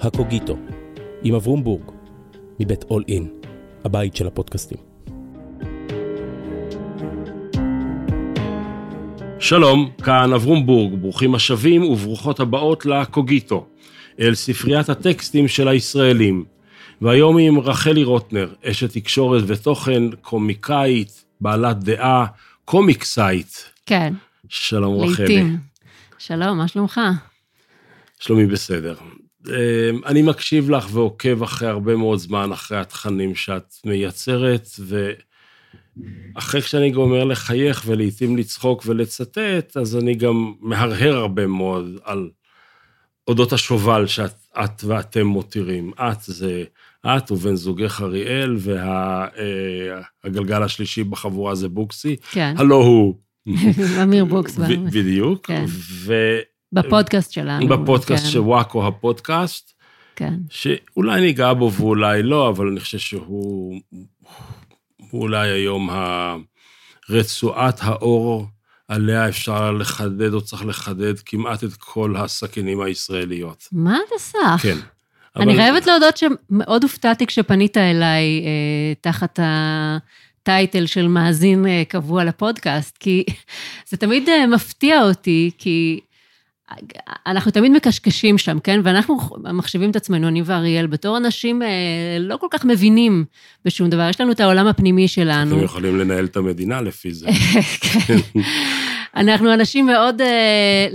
הקוגיטו, עם אברום בורג, מבית אול אין, הבית של הפודקאסטים. שלום, כאן אברום בורג, ברוכים השבים וברוכות הבאות לקוגיטו, אל ספריית הטקסטים של הישראלים. והיום היא עם רחלי רוטנר, אשת תקשורת ותוכן, קומיקאית, בעלת דעה, קומיקסאית. כן. שלום רחלי. לעתים. שלום, מה שלומך? שלומי בסדר. אמ, אני מקשיב לך ועוקב אחרי הרבה מאוד זמן, אחרי התכנים שאת מייצרת, ואחרי שאני גומר לחייך ולעיתים לצחוק ולצטט, אז אני גם מהרהר הרבה מאוד על אודות השובל שאת ואתם מותירים. את זה את ובן זוגך אריאל, והגלגל השלישי בחבורה זה בוקסי. כן. הלא הוא. אמיר בוקס. בדיוק. כן. ו... בפודקאסט שלנו. בפודקאסט כן, של וואקו הפודקאסט, כן. שאולי ניגע בו ואולי לא, אבל אני חושב שהוא הוא אולי היום רצועת העור עליה אפשר לחדד או צריך לחדד כמעט את כל הסכינים הישראליות. מה אתה סח? כן. אני חייבת להודות שמאוד הופתעתי כשפנית אליי אה, תחת ה title של מאזין אה, קבוע לפודקאסט, כי זה תמיד אה, מפתיע אותי, כי אנחנו תמיד מקשקשים שם, כן? ואנחנו מחשיבים את עצמנו, אני ואריאל, בתור אנשים אה, לא כל כך מבינים בשום דבר. יש לנו את העולם הפנימי שלנו. אתם יכולים לנהל את המדינה לפי זה. כן. אנחנו אנשים מאוד אה,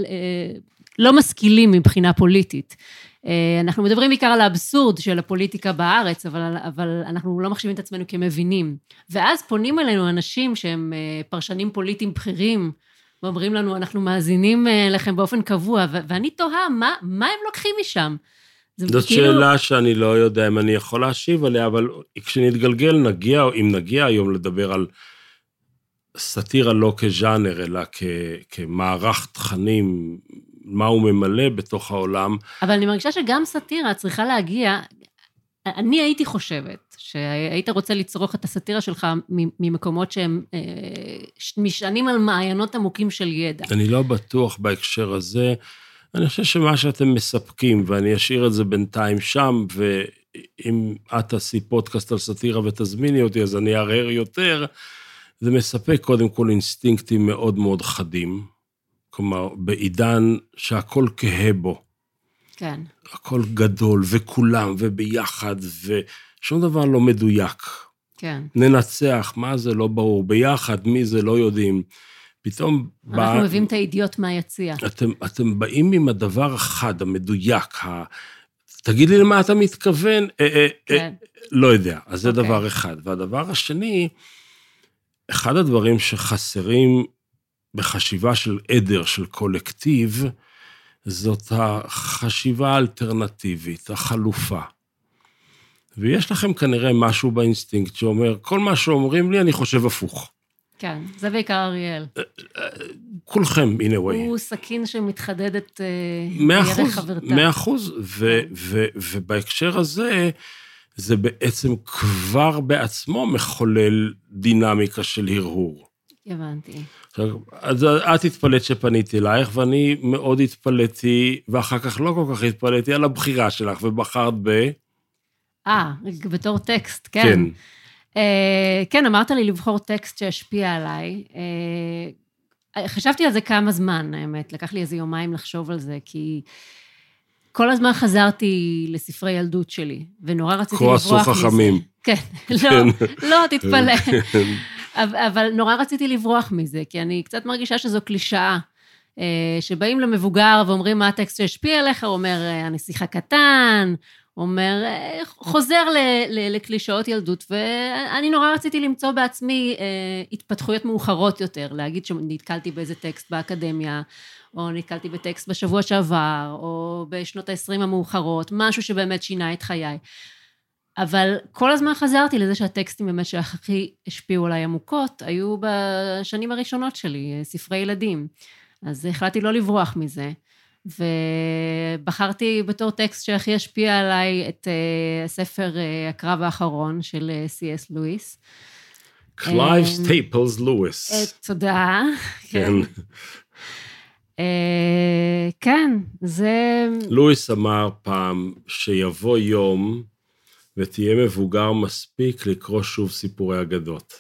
אה, לא משכילים מבחינה פוליטית. אה, אנחנו מדברים בעיקר על האבסורד של הפוליטיקה בארץ, אבל, אבל אנחנו לא מחשיבים את עצמנו כמבינים. ואז פונים אלינו אנשים שהם אה, פרשנים פוליטיים בכירים, ואומרים לנו, אנחנו מאזינים אה, לכם באופן קבוע, ו- ואני תוהה, מה, מה הם לוקחים משם? זאת כאילו- שאלה שאני לא יודע אם אני יכול להשיב עליה, אבל כשנתגלגל, נגיע, אם נגיע היום לדבר על סאטירה לא כז'אנר, אלא כ, כמערך תכנים, מה הוא ממלא בתוך העולם, אבל אני מרגישה שגם סאטירה צריכה להגיע... אני הייתי חושבת שהיית רוצה לצרוך את הסאטירה שלך ממקומות שהם אה, נשענים על מעיינות עמוקים של ידע. אני לא בטוח בהקשר הזה. אני חושב שמה שאתם מספקים, ואני אשאיר את זה בינתיים שם, ואם את תעשי פודקאסט על סאטירה ותזמיני אותי, אז אני אערער יותר, זה מספק קודם כל אינסטינקטים מאוד מאוד חדים. כלומר, בעידן שהכל כהה בו, כן, הכל גדול, וכולם, וביחד, ושום דבר לא מדויק. כן. ננצח, מה זה לא ברור, ביחד, מי זה לא יודעים. פתאום... אנחנו בא- מביאים את האידיוט מהיציע. אתם, אתם באים עם הדבר החד, המדויק, ה... תגיד לי למה אתה מתכוון, אה, אה, אה, כן. לא יודע. אז זה אוקיי. דבר אחד. והדבר השני, אחד הדברים שחסרים בחשיבה של עדר, של קולקטיב, זאת החשיבה האלטרנטיבית, החלופה. ויש לכם כנראה משהו באינסטינקט שאומר, כל מה שאומרים לי, אני חושב הפוך. כן, זה בעיקר אריאל. כולכם, in a way. הוא סכין שמתחדדת אה, אחוז, חברתה. מאה אחוז, ו- ובהקשר הזה, זה בעצם כבר בעצמו מחולל דינמיקה של הרהור. הבנתי. עכשיו, אז את התפלאת שפניתי אלייך, ואני מאוד התפלאתי, ואחר כך לא כל כך התפלאתי על הבחירה שלך, ובחרת ב... אה, בתור טקסט, כן. כן. אה, כן, אמרת לי לבחור טקסט שהשפיע עליי. אה, חשבתי על זה כמה זמן, האמת. לקח לי איזה יומיים לחשוב על זה, כי כל הזמן חזרתי לספרי ילדות שלי, ונורא רציתי כה לברוח עשו מזה. חכמים. כן, לא, לא, תתפלא. אבל נורא רציתי לברוח מזה, כי אני קצת מרגישה שזו קלישאה. אה, שבאים למבוגר ואומרים מה הטקסט שהשפיע עליך, הוא אומר, אה, הנסיך הקטן, אומר, אה, חוזר לקלישאות ילדות, ואני נורא רציתי למצוא בעצמי אה, התפתחויות מאוחרות יותר, להגיד שנתקלתי באיזה טקסט באקדמיה, או נתקלתי בטקסט בשבוע שעבר, או בשנות ה-20 המאוחרות, משהו שבאמת שינה את חיי. אבל כל הזמן חזרתי לזה שהטקסטים באמת שהכי השפיעו עליי עמוקות, היו בשנים הראשונות שלי, ספרי ילדים. אז החלטתי לא לברוח מזה. ובחרתי בתור טקסט שהכי השפיע עליי את אה, הספר אה, הקרב האחרון של סי.אס אה, לואיס. קלייב סטייפלס לואיס. אה, תודה. כן. אה, כן, זה... לואיס אמר פעם שיבוא יום ותהיה מבוגר מספיק לקרוא שוב סיפורי אגדות.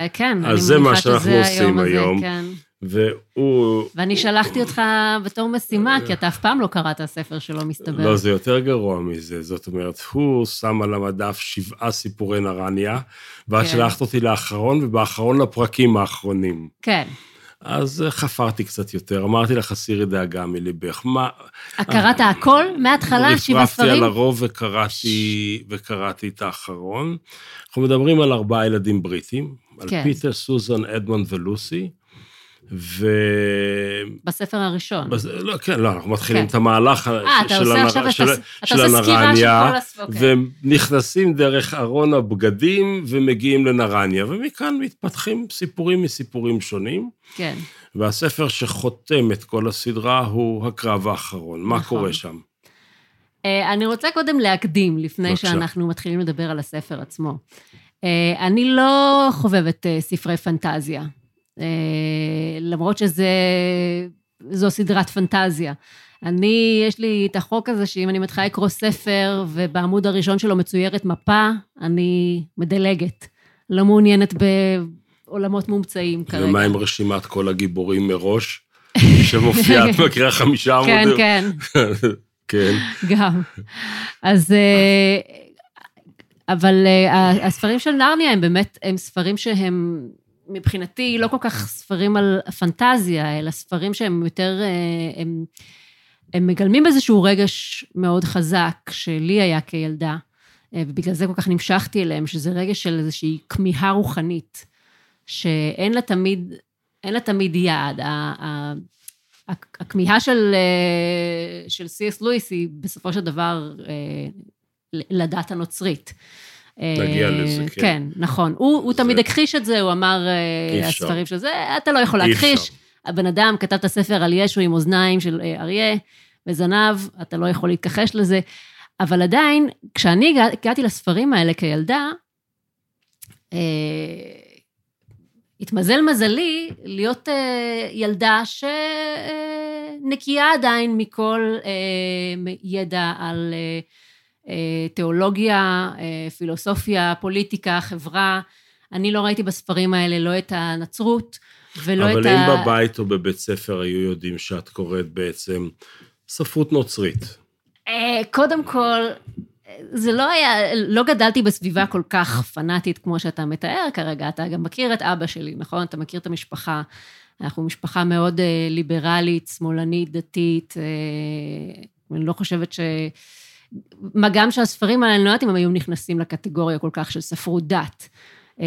אה, כן, אז זה מה שאנחנו עושים היום. כן. והוא... ואני שלחתי אותך בתור משימה, כי אתה אף פעם לא קראת ספר שלו, מסתבר. לא, זה יותר גרוע מזה. זאת אומרת, הוא שם על המדף שבעה סיפורי נרניה, ואת כן. שלחת אותי לאחרון, ובאחרון לפרקים האחרונים. כן. אז חפרתי קצת יותר, אמרתי לך, הסירי דאגה מליבך. מה... קראת הכל מההתחלה, שבעה רפרפתי ספרים? על הרוב וקראתי, וקראתי את האחרון. אנחנו מדברים על ארבעה ילדים בריטים, על כן. פיטר, סוזן, אדמונד ולוסי, ו... בספר הראשון. בז- לא, כן, לא, אנחנו מתחילים כן. את המהלך אתה של, הנר... של, אתה של של הנרניה, כל הספר, אוקיי. והם נכנסים דרך ארון הבגדים ומגיעים לנרניה, ומכאן מתפתחים סיפורים מסיפורים שונים, כן. והספר שחותם את כל הסדרה הוא הקרב האחרון. מה נכון. קורה שם? אה, אני רוצה קודם להקדים, לפני בבקשה. שאנחנו מתחילים לדבר על הספר עצמו. אה, אני לא חובבת אה, ספרי פנטזיה, אה, למרות שזו סדרת פנטזיה. אני, יש לי את החוק הזה שאם אני מתחילה לקרוא ספר ובעמוד הראשון שלו מצוירת מפה, אני מדלגת. לא מעוניינת בעולמות מומצאים כרגע. ומה עם רשימת כל הגיבורים מראש, שמופיעה, את מכירה חמישה כן, עמודים? כן. כן. גם. אז... אה, אבל אה, הספרים של נרניה הם באמת, הם ספרים שהם מבחינתי לא כל כך ספרים על פנטזיה, אלא ספרים שהם יותר, אה, הם, הם מגלמים איזשהו רגש מאוד חזק שלי היה כילדה, אה, ובגלל זה כל כך נמשכתי אליהם, שזה רגש של איזושהי כמיהה רוחנית, שאין לה תמיד, אין לה תמיד יעד. הכמיהה של, אה, של סי.אס לואיס היא בסופו של דבר לדת הנוצרית. נגיע אה, לזה, כן. כן, נכון. הוא, הוא זה- תמיד הכחיש את זה, הוא אמר, אה. הספרים של זה, אתה לא יכול להכחיש. הבן אדם כתב את הספר על ישו עם אוזניים של אה, אריה וזנב, אתה לא יכול להתכחש לזה. אבל עדיין, כשאני הגע- הגעתי לספרים האלה כילדה, אה, התמזל מזלי להיות אה, ילדה שנקייה עדיין מכל אה, ידע על אה, תיאולוגיה, אה, פילוסופיה, פוליטיקה, חברה. אני לא ראיתי בספרים האלה לא את הנצרות ולא את אבל ה... אם בבית או בבית ספר היו יודעים שאת קוראת בעצם ספרות נוצרית. אה, קודם כל, זה לא היה, לא גדלתי בסביבה כל כך פנאטית כמו שאתה מתאר כרגע, אתה גם מכיר את אבא שלי, נכון? אתה מכיר את המשפחה. אנחנו משפחה מאוד אה, ליברלית, שמאלנית, דתית. אה, אני לא חושבת ש... מה גם שהספרים האלה, אני לא יודעת אם הם היו נכנסים לקטגוריה כל כך של ספרות דת. אה,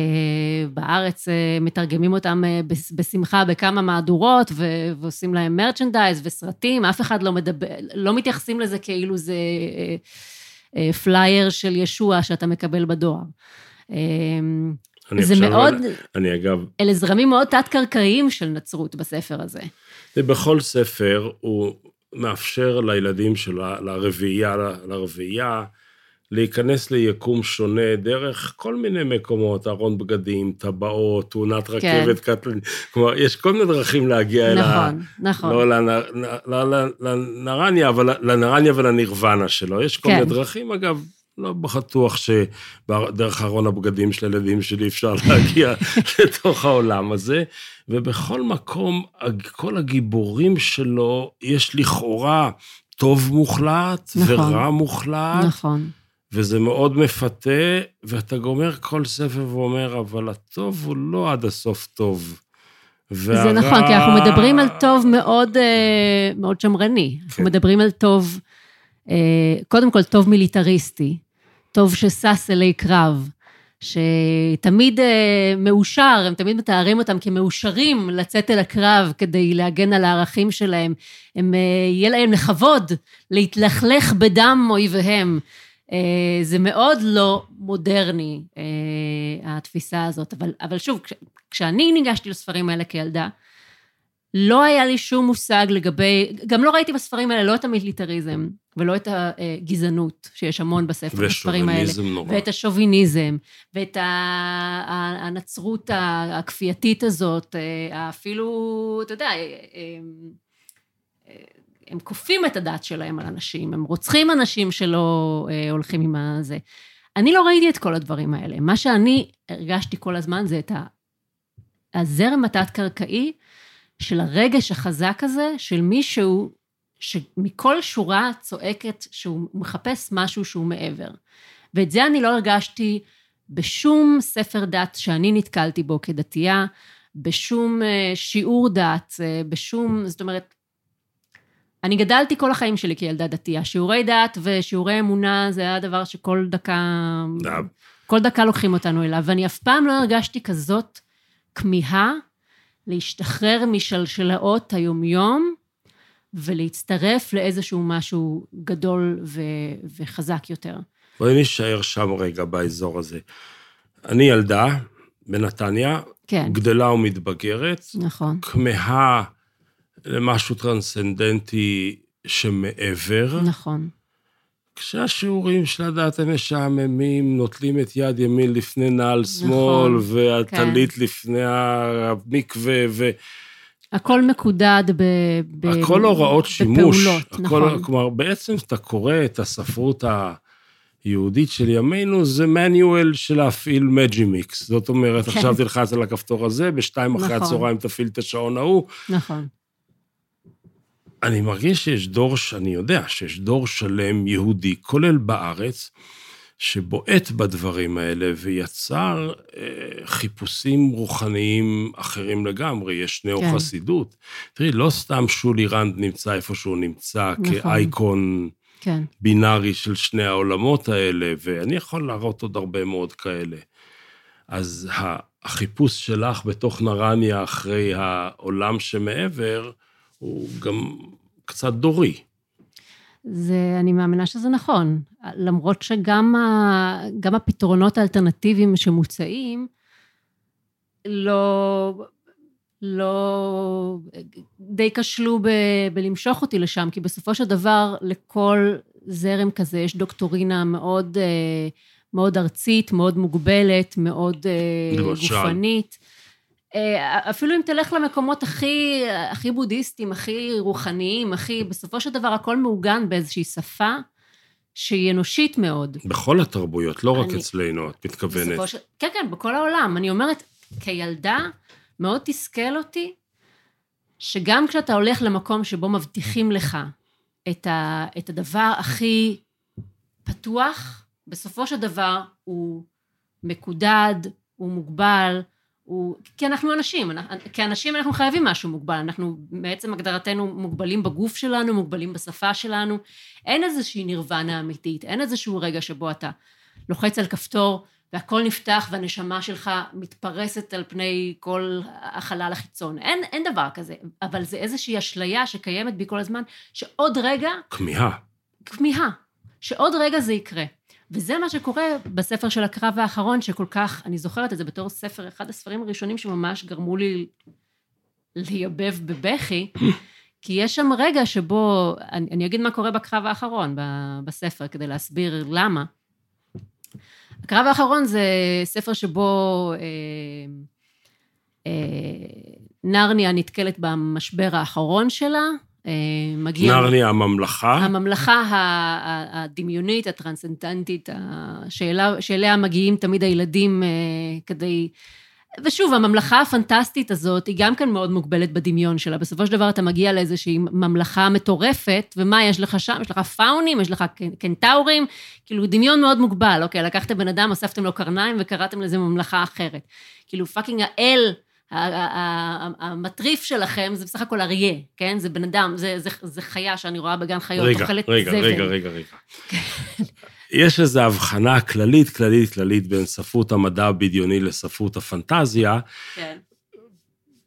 בארץ אה, מתרגמים אותם אה, בש- בשמחה בכמה מהדורות ועושים להם merchandise וסרטים, אף אחד לא מדבר, לא מתייחסים לזה כאילו זה פלייר של ישוע שאתה מקבל בדואר. זה עכשיו- מאוד, אני אגב, אלה זרמים מאוד תת-קרקעיים של נצרות בספר הזה. בכל ספר הוא מאפשר לילדים שלו, לרביעייה, לרביעייה, להיכנס ליקום שונה דרך כל מיני מקומות, ארון בגדים, טבעות, תאונת רכבת קטלנית. כלומר, יש כל מיני דרכים להגיע אל ה... כן. נכון, נכון. לא לנרניה, אבל לנרניה ולנירוונה שלו. יש כל כן. מיני דרכים, אגב, לא בטוח שדרך ארון הבגדים של הילדים שלי אפשר להגיע לתוך העולם הזה. ובכל מקום, כל הגיבורים שלו, יש לכאורה טוב מוחלט נכון. ורע מוחלט, נכון. וזה מאוד מפתה, ואתה גומר כל ספר ואומר, אבל הטוב הוא לא עד הסוף טוב. זה נכון, כי אנחנו מדברים על טוב מאוד, אה, מאוד שמרני. אנחנו כן. מדברים על טוב, אה, קודם כל טוב מיליטריסטי, טוב ששש אלי קרב, שתמיד אה, מאושר, הם תמיד מתארים אותם כמאושרים לצאת אל הקרב כדי להגן על הערכים שלהם. הם, אה, יהיה להם לכבוד להתלכלך בדם אויביהם. אה, זה מאוד לא מודרני, התפיסה הזאת. אבל, אבל שוב, כש, כשאני ניגשתי לספרים האלה כילדה, לא היה לי שום מושג לגבי, גם לא ראיתי בספרים האלה לא את המיליטריזם ולא את הגזענות, שיש המון בספר, בספרים האלה. ושוביניזם נורא. ואת השוביניזם, ואת הנצרות הכפייתית הזאת, אה, אפילו, אתה יודע, אה, הם כופים את הדת שלהם על אנשים, הם רוצחים אנשים שלא אה, הולכים עם הזה. אני לא ראיתי את כל הדברים האלה. מה שאני הרגשתי כל הזמן זה את הזרם התת-קרקעי של הרגש החזק הזה, של מישהו שמכל שורה צועקת שהוא מחפש משהו שהוא מעבר. ואת זה אני לא הרגשתי בשום ספר דת שאני נתקלתי בו כדתייה, בשום אה, שיעור דת, אה, בשום, זאת אומרת, אני גדלתי כל החיים שלי כילדה דתייה. שיעורי דת ושיעורי אמונה זה היה דבר שכל דקה... כל דקה לוקחים אותנו אליו, ואני אף פעם לא הרגשתי כזאת כמיהה להשתחרר משלשלאות היומיום ולהצטרף לאיזשהו משהו גדול ו- וחזק יותר. בואי נשאר שם רגע באזור הזה. אני ילדה בנתניה, כן. גדלה ומתבגרת. נכון. כמהה למשהו טרנסצנדנטי שמעבר. נכון. כשהשיעורים של הדת הם משעממים, נוטלים את יד ימין לפני נעל שמאל, נכון, והטלית כן. לפני המקווה, ו... הכל מקודד ב... ב הכל הוראות שימוש. בפעולות, הכל, נכון. כלומר, בעצם אתה קורא את הספרות היהודית של ימינו, זה manual של להפעיל מג'ימיקס. זאת אומרת, כן. עכשיו תלחץ על הכפתור הזה, בשתיים נכון. אחרי הצהריים תפעיל את השעון ההוא. נכון. אני מרגיש שיש דור, אני יודע שיש דור שלם יהודי, כולל בארץ, שבועט בדברים האלה ויצר אה, חיפושים רוחניים אחרים לגמרי. יש נאו-חסידות. כן. תראי, לא סתם שולי רנד נמצא איפה שהוא נמצא, נכון. כאייקון כן. בינארי של שני העולמות האלה, ואני יכול להראות עוד הרבה מאוד כאלה. אז החיפוש שלך בתוך נרניה אחרי העולם שמעבר, הוא גם קצת דורי. זה, אני מאמינה שזה נכון. למרות שגם ה, גם הפתרונות האלטרנטיביים שמוצעים, לא, לא, די כשלו ב, בלמשוך אותי לשם, כי בסופו של דבר לכל זרם כזה יש דוקטורינה מאוד, אה, מאוד ארצית, מאוד מוגבלת, מאוד אה, גופנית. אה, אפילו אם תלך למקומות הכי, הכי בודהיסטיים, הכי רוחניים, הכי, בסופו של דבר הכל מעוגן באיזושהי שפה שהיא אנושית מאוד. בכל התרבויות, לא רק אני, אצלנו, את מתכוונת. ש... כן, כן, בכל העולם. אני אומרת, כילדה, מאוד תסכל אותי, שגם כשאתה הולך למקום שבו מבטיחים לך את, ה, את הדבר הכי פתוח, בסופו של דבר הוא מקודד, הוא מוגבל, הוא, כי אנחנו אנשים, כאנשים אנחנו חייבים משהו מוגבל, אנחנו בעצם הגדרתנו מוגבלים בגוף שלנו, מוגבלים בשפה שלנו, אין איזושהי נירוונה אמיתית, אין איזשהו רגע שבו אתה לוחץ על כפתור והכל נפתח והנשמה שלך מתפרסת על פני כל החלל החיצון. אין, אין דבר כזה, אבל זה איזושהי אשליה שקיימת בי כל הזמן, שעוד רגע... כמיהה. כמיהה, שעוד רגע זה יקרה. וזה מה שקורה בספר של הקרב האחרון, שכל כך, אני זוכרת את זה בתור ספר, אחד הספרים הראשונים שממש גרמו לי לייבב בבכי, כי יש שם רגע שבו, אני, אני אגיד מה קורה בקרב האחרון בספר, כדי להסביר למה. הקרב האחרון זה ספר שבו אה, אה, נרניה נתקלת במשבר האחרון שלה, מגיע... נרניה הממלכה? הממלכה הדמיונית, הטרנסצנדנטית, שאלה, שאליה מגיעים תמיד הילדים אה, כדי... ושוב, הממלכה הפנטסטית הזאת היא גם כן מאוד מוגבלת בדמיון שלה. בסופו של דבר אתה מגיע לאיזושהי ממלכה מטורפת, ומה יש לך שם? יש לך פאונים, יש לך קנטאורים, כאילו דמיון מאוד מוגבל, אוקיי, לקחתם בן אדם, הוספתם לו קרניים וקראתם לזה ממלכה אחרת. כאילו fucking האל המטריף שלכם זה בסך הכל אריה, כן? זה בן אדם, זה, זה, זה חיה שאני רואה בגן חיות, רגע, אוכלת רגע, זבל. רגע, רגע, רגע. יש איזו הבחנה כללית, כללית, כללית בין ספרות המדע הבדיוני לספרות הפנטזיה. כן.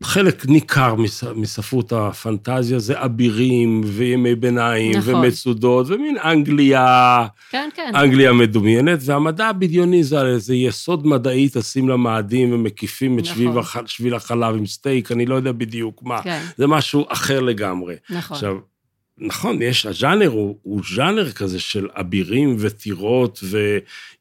חלק ניכר מספרות הפנטזיה זה אבירים וימי ביניים נכון. ומצודות ומין אנגליה, כן, כן. אנגליה מדומיינת, והמדע הבדיוני זה איזה יסוד מדעי, טסים למאדים ומקיפים את נכון. שביל, הח, שביל החלב עם סטייק, אני לא יודע בדיוק מה. כן. זה משהו אחר לגמרי. נכון. עכשיו, נכון, יש, הז'אנר הוא, הוא ז'אנר כזה של אבירים וטירות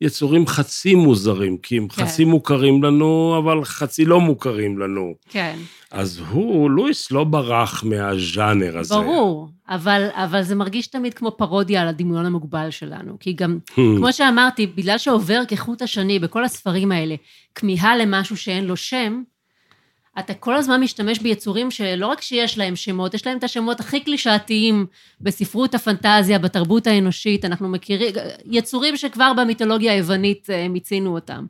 ויצורים חצי מוזרים, כי הם כן. חצי מוכרים לנו, אבל חצי לא מוכרים לנו. כן, אז הוא, לואיס לא ברח מהז'אנר הזה. ברור, אבל, אבל זה מרגיש תמיד כמו פרודיה על הדמיון המוגבל שלנו. כי גם, Hmm. כמו שאמרתי, בגלל שעובר כחוט השני בכל הספרים האלה, כמיהה למשהו שאין לו שם, אתה כל הזמן משתמש ביצורים שלא רק שיש להם שמות, יש להם את השמות הכי קלישאתיים בספרות הפנטזיה, בתרבות האנושית, אנחנו מכירים, יצורים שכבר במיתולוגיה היוונית אה, מיצינו אותם.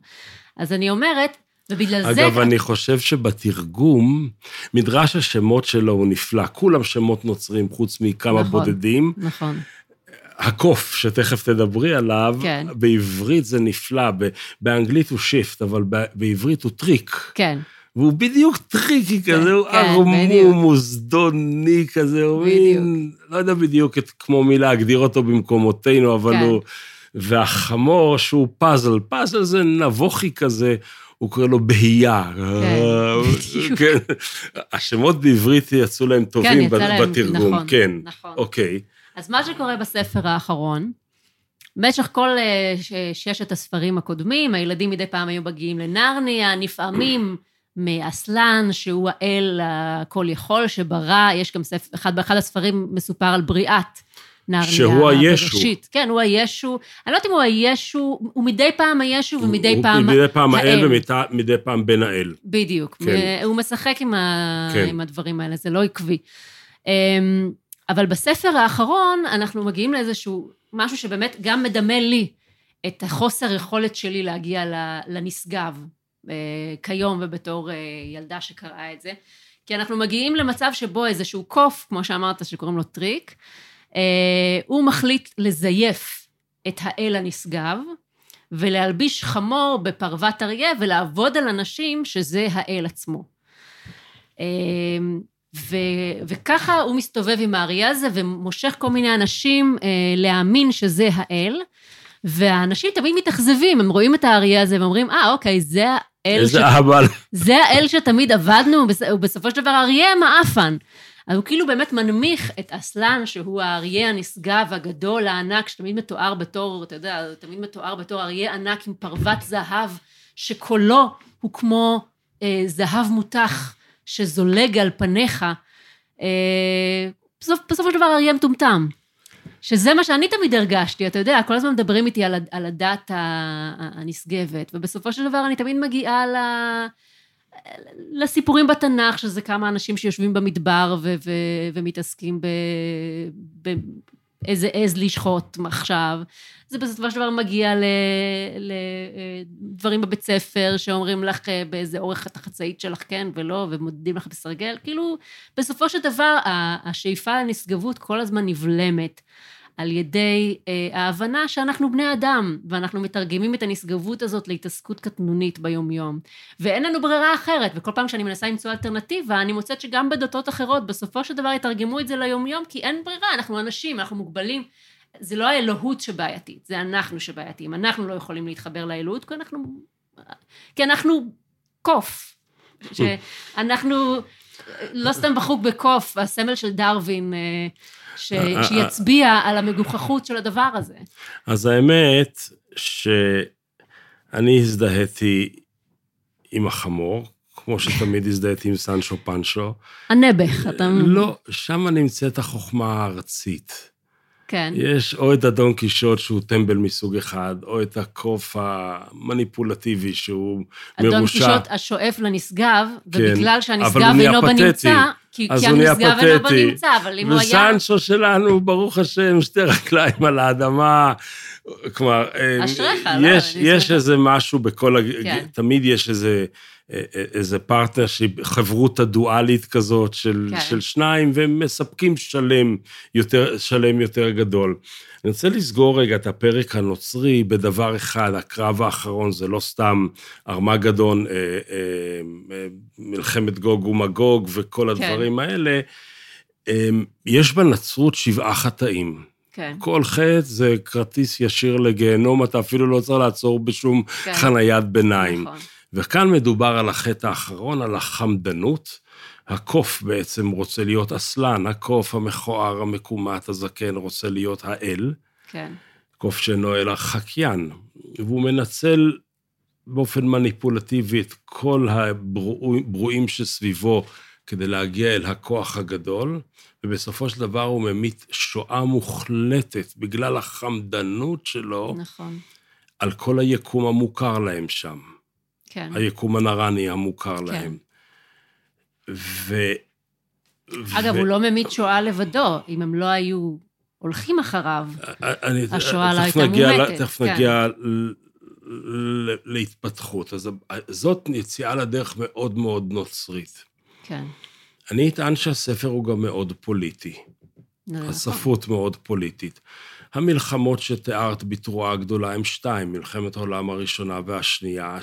אז אני אומרת, ובגלל זה... אגב, אני חושב שבתרגום, מדרש השמות שלו הוא נפלא. כולם שמות נוצרים, חוץ מכמה נכון. בודדים. נכון, הקוף, שתכף תדברי עליו, כן. בעברית זה נפלא, באנגלית הוא שיפט, אבל בעברית הוא טריק. כן, והוא בדיוק tricky כזה, הוא כן. ערמום, הוא זדוני כזה, הוא מין, לא יודע בדיוק את, כמו מי להגדיר אותו במקומותינו, אבל כן. הוא... והחמור שהוא פאזל, פאזל זה נבוכי כזה, הוא קורא לו בהייה. בדיוק. כן. השמות בעברית יצאו להם כן, טובים בתרגום, נכון, כן. נכון. אוקיי. אז מה שקורה בספר האחרון, במשך כל אה, ששת הספרים הקודמים, הילדים מדי פעם היו מגיעים לנרניה, נפעמים מאסלן, שהוא האל הכל יכול שברא, יש גם ספר, אחד, באחד הספרים מסופר על בריאת נרניה. שהוא הישו. בראשית. כן, הוא הישו. אני לא יודעת אם הוא הישו, הוא מדי פעם הישו ומדי הוא- פעם מדי פעם האל. ומדי פעם בן האל. בדיוק. כן. הוא משחק עם, ה... כן. עם הדברים האלה, זה לא עקבי. אמ, אבל בספר האחרון אנחנו מגיעים לאיזשהו משהו שבאמת גם מדמה לי את החוסר יכולת שלי להגיע לנשגב כיום ובתור אה, ילדה שקראה את זה. כי אנחנו מגיעים למצב שבו איזשהו קוף, כמו שאמרת, שקוראים לו טריק, אה, הוא מחליט לזייף את האל הנשגב, ולהלביש חמור בפרוות אריה ולעבוד על אנשים שזה האל עצמו. ו, וככה הוא מסתובב עם האריה הזה ומושך כל מיני אנשים אה, להאמין שזה האל, והאנשים תמיד מתאכזבים, הם רואים את האריה הזה ואומרים, אה, אוקיי, זה האל, ש... זה האל שתמיד עבדנו, ובס- ובסופו של דבר האריה מעפן. אז הוא כאילו באמת מנמיך את אסלן, שהוא האריה הנשגב הגדול, הענק, שתמיד מתואר בתור, אתה יודע, תמיד מתואר בתור אריה ענק עם פרוות זהב, שקולו הוא כמו אה, זהב מותח שזולג על פניך. אה, בסופו של דבר אריה מטומטם. שזה מה שאני תמיד הרגשתי, אתה יודע, כל הזמן מדברים איתי על, על הדת הנשגבת, ובסופו של דבר אני תמיד מגיעה ל... לסיפורים בתנ"ך, שזה כמה אנשים שיושבים במדבר ו- ו- ומתעסקים באיזה עז לשחוט עכשיו. זה בסופו של דבר מגיע לדברים בבית ספר שאומרים לך באיזה אורך את החצאית שלך כן ולא, ומודדים לך בסרגל. כאילו, בסופו של דבר, השאיפה לנשגבות כל הזמן נבלמת. על ידי אה, ההבנה שאנחנו בני אדם, ואנחנו מתרגמים את הנשגבות הזאת להתעסקות קטנונית ביומיום. ואין לנו ברירה אחרת, וכל פעם שאני מנסה למצוא אלטרנטיבה, אני מוצאת שגם בדתות אחרות, בסופו של דבר יתרגמו את זה ליומיום, כי אין ברירה, אנחנו אנשים, אנחנו מוגבלים. זה לא האלוהות שבעייתית, זה אנחנו שבעייתיים. אנחנו לא יכולים להתחבר לאלוהות, כי אנחנו... כי אנחנו קוף. שאנחנו לא סתם בחוק בקוף, הסמל של דרווין, אה, ש... שיצביע על המגוחכות של הדבר הזה. אז האמת שאני הזדהיתי עם החמור, כמו שתמיד הזדהיתי עם סנצ'ו פנצ'ו. הנעבך, אתה... לא, שם נמצאת החוכמה הארצית. כן. יש או את הדון קישוט שהוא טמבל מסוג אחד, או את הקוף המניפולטיבי שהוא מרושע. אדון קישוט השואף לנשגב, כן, ובגלל שהנשגב אינו. בנמצא, כי אז כי הוא נהיה פתטי. בנמצא, אבל אם הוא היה... וסנצ'ו שלנו, ברוך השם, שתי רגליים על האדמה. כלומר, אה, אשריך, לא, יש, אני יש. איזה משהו בכל, הג... כן. תמיד יש איזה, אה, אה, איזה partnership, חברותא דואלית כזאת של, כן. של שניים, והם מספקים שלם יותר, שלם יותר גדול. אני רוצה לסגור רגע את הפרק הנוצרי בדבר אחד, הקרב האחרון, זה לא סתם ארמגדון, אה, אה, אה, מלחמת גוג ומגוג וכל כן. הדברים האלה. אה, יש בנצרות שבעה חטאים. כן, כל חטא זה כרטיס ישיר לגיהנום, אתה אפילו לא צריך לעצור בשום כן. חניית ביניים. נכון. וכאן מדובר על החטא האחרון, על החמדנות. הקוף בעצם רוצה להיות אסלן, הקוף המכוער, המקומט, הזקן, רוצה להיות האל. כן. קוף שאינו אלא חקיין, והוא מנצל באופן מניפולטיבי את כל הברואים שסביבו כדי להגיע אל הכוח הגדול, ובסופו של דבר הוא ממית שואה מוחלטת בגלל החמדנות שלו. נכון. על כל היקום המוכר להם שם. כן. היקום הנרני המוכר כן. להם. ו... אגב, ו... הוא לא ממית שואה לבדו, אם הם לא היו הולכים אחריו, אני, השואה לא הייתה מומתת. תכף כן. נגיע להתפתחות. אז זאת יציאה לדרך מאוד מאוד נוצרית. כן. אני אטען שהספר הוא גם מאוד פוליטי. נכון. הספרות מאוד פוליטית. המלחמות שתיארת בתרועה הגדולה הם שתיים, מלחמת העולם הראשונה והשנייה,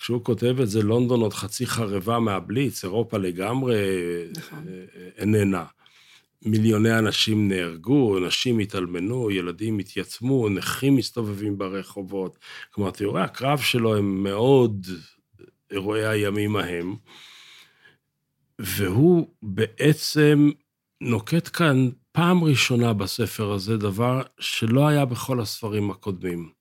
שכשהוא כותב את זה, לונדון עוד חצי חרבה מהבליץ, אירופה לגמרי נכון. איננה. מיליוני אנשים נהרגו, נשים התאלמנו, ילדים התייתמו, נכים מסתובבים ברחובות. כלומר, תיאורי הקרב שלו הם מאוד אירועי הימים ההם. והוא בעצם נוקט כאן פעם ראשונה בספר הזה דבר שלא היה בכל הספרים הקודמים.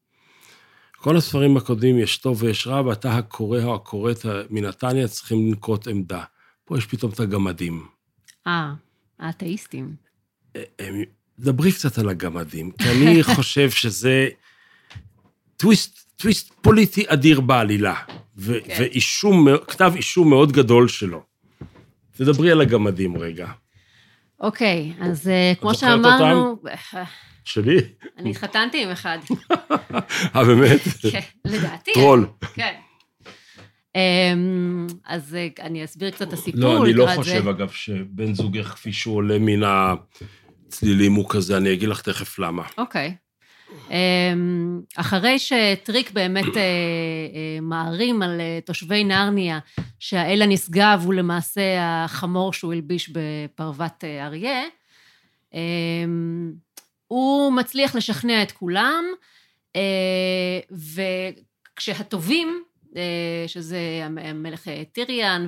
כל הספרים הקודמים יש טוב ויש רע, ואתה הקורא או הקוראת מנתניה צריכים לנקוט עמדה. פה יש פתאום את הגמדים. אה, האתאיסטים. אה, דברי קצת על הגמדים, כי אני חושב שזה טוויסט, טוויסט פוליטי אדיר בעלילה, ו- כן. ואישום, כתב אישום מאוד גדול שלו. תדברי על הגמדים רגע. אוקיי, אז אה, כמו שאמרנו... שלי? אני התחתנתי עם אחד. אה, באמת? כן, לדעתי. טרול. כן. אמ, אז אה, אני אסביר קצת את הסיפור. לא, אני לא חושב, אגב, שבן זוגך, כפי שהוא עולה מן הצלילים, הוא כזה, אני אגיד לך תכף למה. אוקיי. אמ, אחרי שטריק באמת אה, אה, מערים על תושבי נרניה, שהאל הנשגב הוא למעשה החמור שהוא הלביש בפרוות אריה, אמ, הוא מצליח לשכנע את כולם, וכשהטובים, שזה המלך טיריאן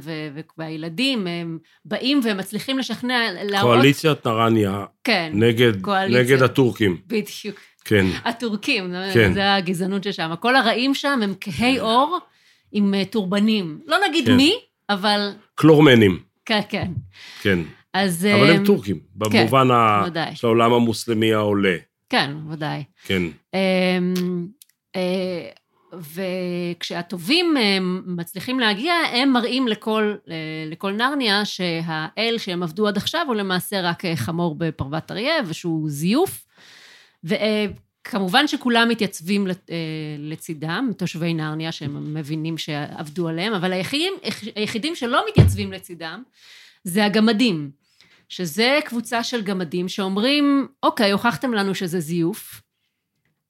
והילדים, הם באים ומצליחים לשכנע, להראות... קואליציית נרניה. כן. נגד, נגד הטורקים. בדיוק. כן. הטורקים, כן. זה הגזענות ששם. כל הרעים שם הם כהי עור עם אה, טורבנים. לא נגיד כן. מי, אבל... קלורמנים. כן, כן. כן. אז... אבל הם אה, טורקים, במובן כן, ה... ודאי. של העולם המוסלמי העולה. כן, ודאי. כן. אמ, אה, וכשהטובים מצליחים להגיע, הם מראים לכל, לכל נרניה שהאל שהם עבדו עד עכשיו הוא למעשה רק חמור בפרוות אריה, ושהוא זיוף. וכמובן שכולם מתייצבים אה, לצידם, תושבי נרניה, שהם מבינים שעבדו עליהם, אבל היחידים, היחידים שלא מתייצבים לצידם זה הגמדים, שזה קבוצה של גמדים שאומרים, אוקיי, הוכחתם לנו שזה זיוף,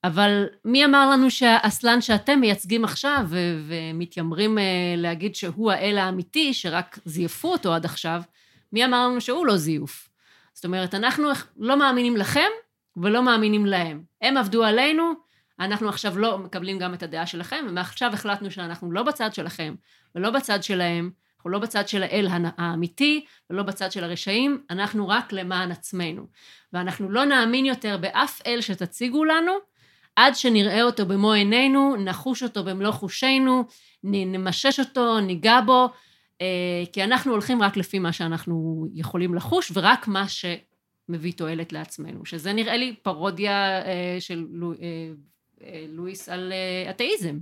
אבל מי אמר לנו שהאסלן שאתם מייצגים עכשיו ומתיימרים uh, להגיד שהוא האל האמיתי, שרק זייפו אותו עד עכשיו, מי אמר לנו שהוא לא זיוף? זאת אומרת, אנחנו לא מאמינים לכם, ולא מאמינים להם. הם עבדו עלינו, אנחנו עכשיו לא מקבלים גם את הדעה שלכם, ומעכשיו החלטנו שאנחנו לא בצד שלכם ולא בצד שלהם, אנחנו לא בצד של האל האמיתי ולא בצד של הרשעים, אנחנו רק למען עצמנו. ואנחנו לא נאמין יותר באף אל שתציגו לנו, עד שנראה אותו במו עינינו, נחוש אותו במלוא חושינו, נמשש אותו, ניגע בו, אה, כי אנחנו הולכים רק לפי מה שאנחנו יכולים לחוש, ורק מה ש... מביא תועלת לעצמנו, שזה נראה לי פרודיה אה, של אה, לואיס על אה, אתאיזם.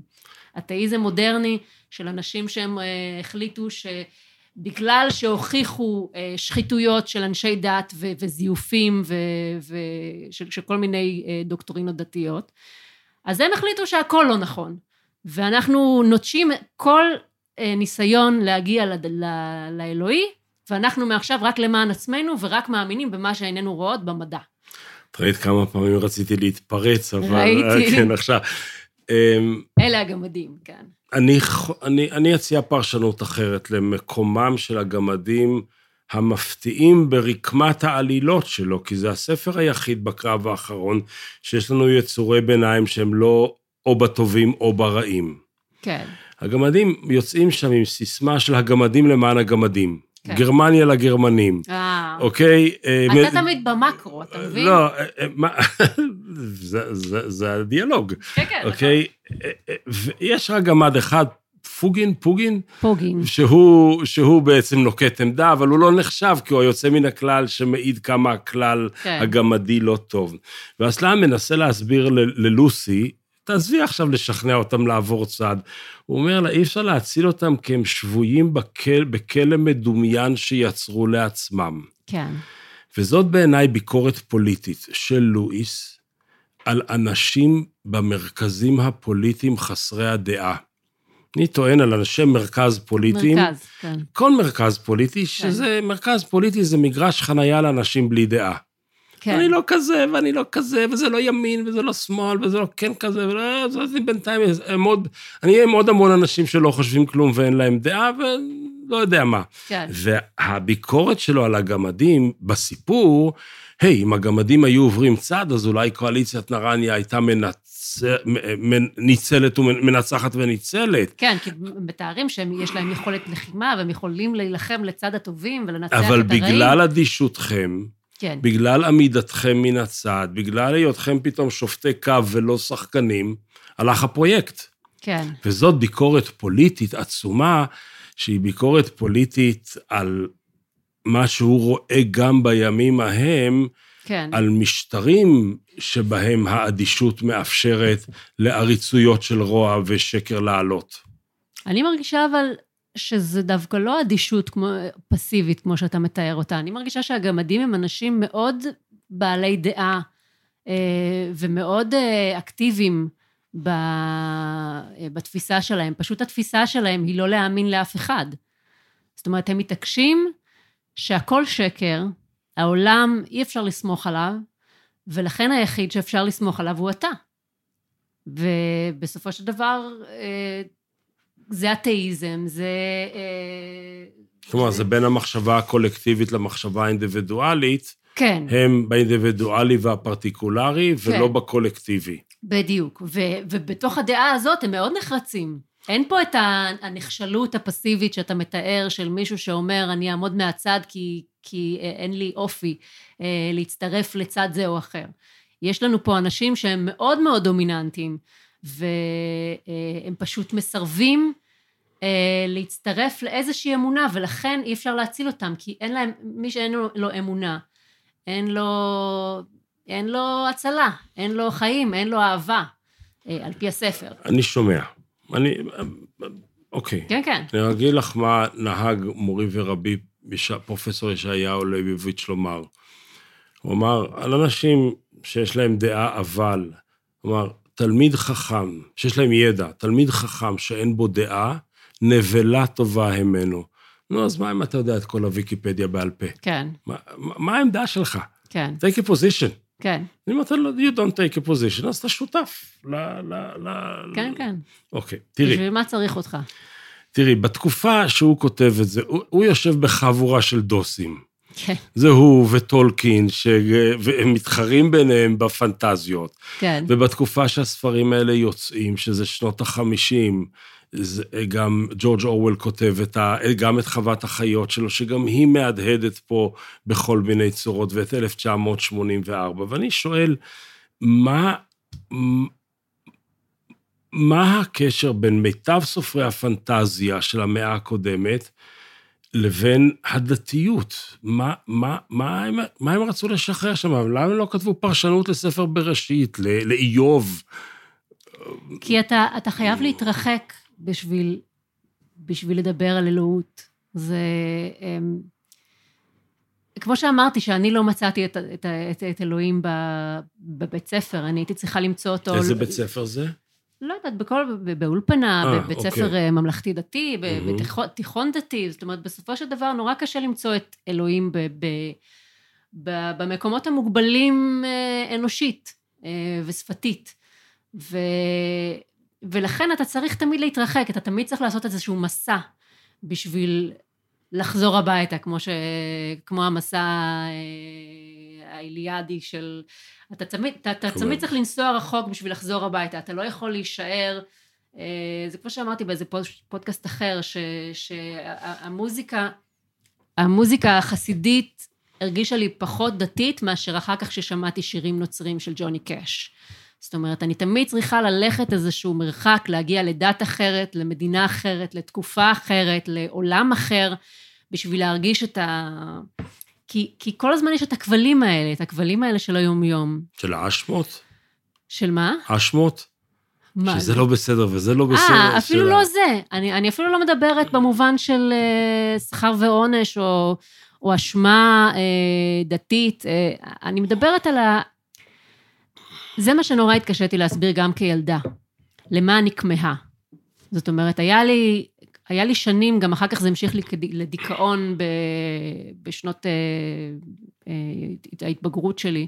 אתאיזם מודרני של אנשים שהם אה, החליטו שבגלל שהוכיחו אה, שחיתויות של אנשי דת ו- וזיופים ושל כל מיני אה, דוקטורינות דתיות, אז הם החליטו שהכל לא נכון. ואנחנו נוטשים כל אה, ניסיון להגיע ל- ל- לאלוהי ואנחנו מעכשיו רק למען עצמנו ורק מאמינים במה שאיננו רואות במדע. את ראית כמה פעמים רציתי להתפרץ, אבל... ראיתי. כן, עכשיו. אמ, אלה הגמדים, כן. אני, אני, אני אציע פרשנות אחרת למקומם של הגמדים המפתיעים ברקמת העלילות שלו, כי זה הספר היחיד בקרב האחרון שיש לנו יצורי ביניים שהם לא או בטובים או ברעים. כן. הגמדים יוצאים שם עם סיסמה של הגמדים למען הגמדים. כן. גרמניה לגרמנים, אה, אוקיי? אה, מ- אתה תמיד במקרו, אתה מבין? לא, אה, אה, מה- זה- זה זה הדיאלוג, כן, כן. אוקיי? אה, אה, ויש רק גמד אחד, פוגין, פוגין, פוגין. שהוא, שהוא בעצם נוקט עמדה, אבל הוא לא נחשב, כי הוא היוצא מן הכלל שמעיד כמה הכלל כן. הגמדי לא טוב. והסלאם מנסה להסביר ל- ללוסי, תעזבי עכשיו לשכנע אותם לעבור צד. הוא אומר לה, אי אפשר להציל אותם כי הם שבויים בכל, בכלא מדומיין שיצרו לעצמם. כן. וזאת בעיניי ביקורת פוליטית של לואיס על אנשים במרכזים הפוליטיים חסרי הדעה. אני טוען על אנשי מרכז פוליטיים. מרכז, כן. כל מרכז פוליטי, שזה מרכז פוליטי זה מגרש חנייה לאנשים בלי דעה. כן. אני לא כזה, ואני לא כזה, וזה לא ימין, וזה לא שמאל, וזה לא כן כזה, ולא... אז אני בינתיים אעמוד, אני אהיה עם עוד המון אנשים שלא חושבים כלום ואין להם דעה, ולא יודע מה. כן. והביקורת שלו על הגמדים בסיפור, היי, אם הגמדים היו עוברים צד, אז אולי קואליציית נרניה הייתה מנצ... ניצלת ומנצחת וניצלת. כן, כי מתארים שיש להם יכולת לחימה, והם יכולים להילחם לצד הטובים ולנצח את אבל הרעים. בגלל אדישותכם, כן, בגלל עמידתכם מן הצד, בגלל היותכם פתאום שופטי קו ולא שחקנים, הלך הפרויקט. כן, וזאת ביקורת פוליטית עצומה, שהיא ביקורת פוליטית על מה שהוא רואה גם בימים ההם, כן. על משטרים שבהם האדישות מאפשרת לעריצויות של רוע ושקר לעלות. אני מרגישה אבל שזה דווקא לא אדישות כמו, פסיבית, כמו שאתה מתאר אותה. אני מרגישה שהגמדים הם אנשים מאוד בעלי דעה אה, ומאוד אה, אקטיביים ב, אה, בתפיסה שלהם. פשוט התפיסה שלהם היא לא להאמין לאף אחד. זאת אומרת, הם מתעקשים שהכל שקר, העולם, אי אפשר לסמוך עליו, ולכן היחיד שאפשר לסמוך עליו הוא אתה. ובסופו של דבר, אה, זה אתאיזם, זה... אה, כלומר, זה בין המחשבה הקולקטיבית למחשבה האינדיבידואלית, כן, הם באינדיבידואלי והפרטיקולרי, ולא כן. בקולקטיבי. בדיוק. ו, ובתוך הדעה הזאת הם מאוד נחרצים. אין פה את הנחשלות הפסיבית שאתה מתאר של מישהו שאומר, אני אעמוד מהצד כי, כי אה, אין לי אופי אה, להצטרף לצד זה או אחר. יש לנו פה אנשים שהם מאוד מאוד דומיננטיים, והם פשוט מסרבים אה, להצטרף לאיזושהי אמונה, ולכן אי אפשר להציל אותם, כי אין להם, מי שאין לו, לו אמונה, אין לו, אין לו הצלה, אין לו חיים, אין לו אהבה, אה, על פי הספר. אני שומע. אני... אוקיי. כן, כן. אני רגיל לך מה נהג מורי ורבי, פרופסור ישעיהו ליבוביץ' לומר. הוא אמר, על אנשים שיש להם דעה אבל, הוא אמר, תלמיד חכם, שיש להם ידע, תלמיד חכם שאין בו דעה, נבלה טובה המנו. נו, אז מה אם אתה יודע את כל הוויקיפדיה בעל פה? כן, מה, מה העמדה שלך? כן, take a position. כן, אם אתה לא, you don't take a position, אז אתה שותף ל... ל, ל כן, כן. אוקיי, תראי. בשביל מה צריך אותך? תראי, בתקופה שהוא כותב את זה, הוא, הוא יושב בחבורה של דוסים. כן, זה הוא וטולקין, ש... והם מתחרים ביניהם בפנטזיות. כן, ובתקופה שהספרים האלה יוצאים, שזה שנות החמישים, זה- גם ג'ורג' אורוול כותב את ה... גם את חוות החיות שלו, שגם היא מהדהדת פה בכל מיני צורות, ואת 1984. ואני שואל, מה... מה הקשר בין מיטב סופרי הפנטזיה של המאה הקודמת לבין הדתיות? מה, מה, מה, הם, מה הם רצו לשחרר שם? למה הם לא כתבו פרשנות לספר בראשית, לאיוב? כי אתה, אתה חייב להתרחק בשביל, בשביל לדבר על אלוהות. זה... אמ, כמו שאמרתי, שאני לא מצאתי את, את, את, את אלוהים ב, בבית ספר, אני הייתי צריכה למצוא אותו... איזה בית ספר זה? לא יודעת, בכל, באולפנה, אה, בבית אוקיי. ספר אה, ממלכתי-דתי, ב- מהמם. בתיכון תיכון דתי, זאת אומרת, בסופו של דבר נורא קשה למצוא את אלוהים ב, ב, ב, במקומות המוגבלים אה, אנושית ושפתית. ו, ולכן אתה צריך תמיד להתרחק, אתה תמיד צריך לעשות איזשהו מסע בשביל לחזור הביתה, כמו, ש, כמו המסע אה, האיליאדי של... אתה תמיד, אתה, אתה. תמיד צריך לנסוע רחוק בשביל לחזור הביתה, אתה לא יכול להישאר זה כמו שאמרתי באיזה פודקאסט אחר, שהמוזיקה, המוזיקה החסידית הרגישה לי פחות דתית מאשר אחר כך ששמעתי שירים נוצרים של ג'וני קאש. זאת אומרת, אני תמיד צריכה ללכת איזשהו מרחק, להגיע לדת אחרת, למדינה אחרת, לתקופה אחרת, לעולם אחר, בשביל להרגיש את ה... כי, כי כל הזמן יש את הכבלים האלה, את הכבלים האלה של היום-יום. של האשמות? של מה? אשמות? מה? שזה לא בסדר וזה לא בסדר. אה, אפילו של... לא זה. אני, אני אפילו לא מדברת במובן של uh, שכר ועונש או, או אשמה uh, דתית. Uh, אני מדברת על ה... זה מה שנורא התקשיתי להסביר גם כילדה. למה אני כמהה. זאת אומרת, היה לי, היה לי שנים, גם אחר כך זה המשיך לי לדיכאון ב, בשנות אה, אה, ההתבגרות שלי.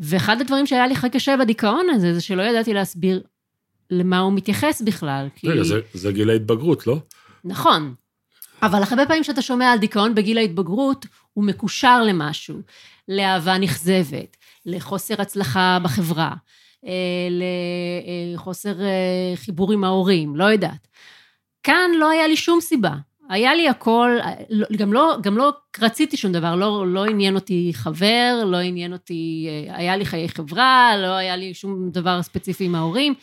ואחד הדברים שהיה לי הכי קשה בדיכאון הזה, זה שלא ידעתי להסביר למה הוא מתייחס בכלל. כי... רגע, זה, זה גיל ההתבגרות, לא? נכון. אבל הרבה פעמים שאתה שומע על דיכאון בגיל ההתבגרות, הוא מקושר למשהו, לאהבה נכזבת, לחוסר הצלחה בחברה, אה, לחוסר אה, חיבור עם ההורים, לא יודעת. כאן לא היה לי שום סיבה. היה לי הכל, לא, גם לא, גם לא רציתי שום דבר, לא, לא עניין אותי חבר, לא עניין אותי, אה, היה לי חיי חברה, לא היה לי שום דבר ספציפי עם ההורים.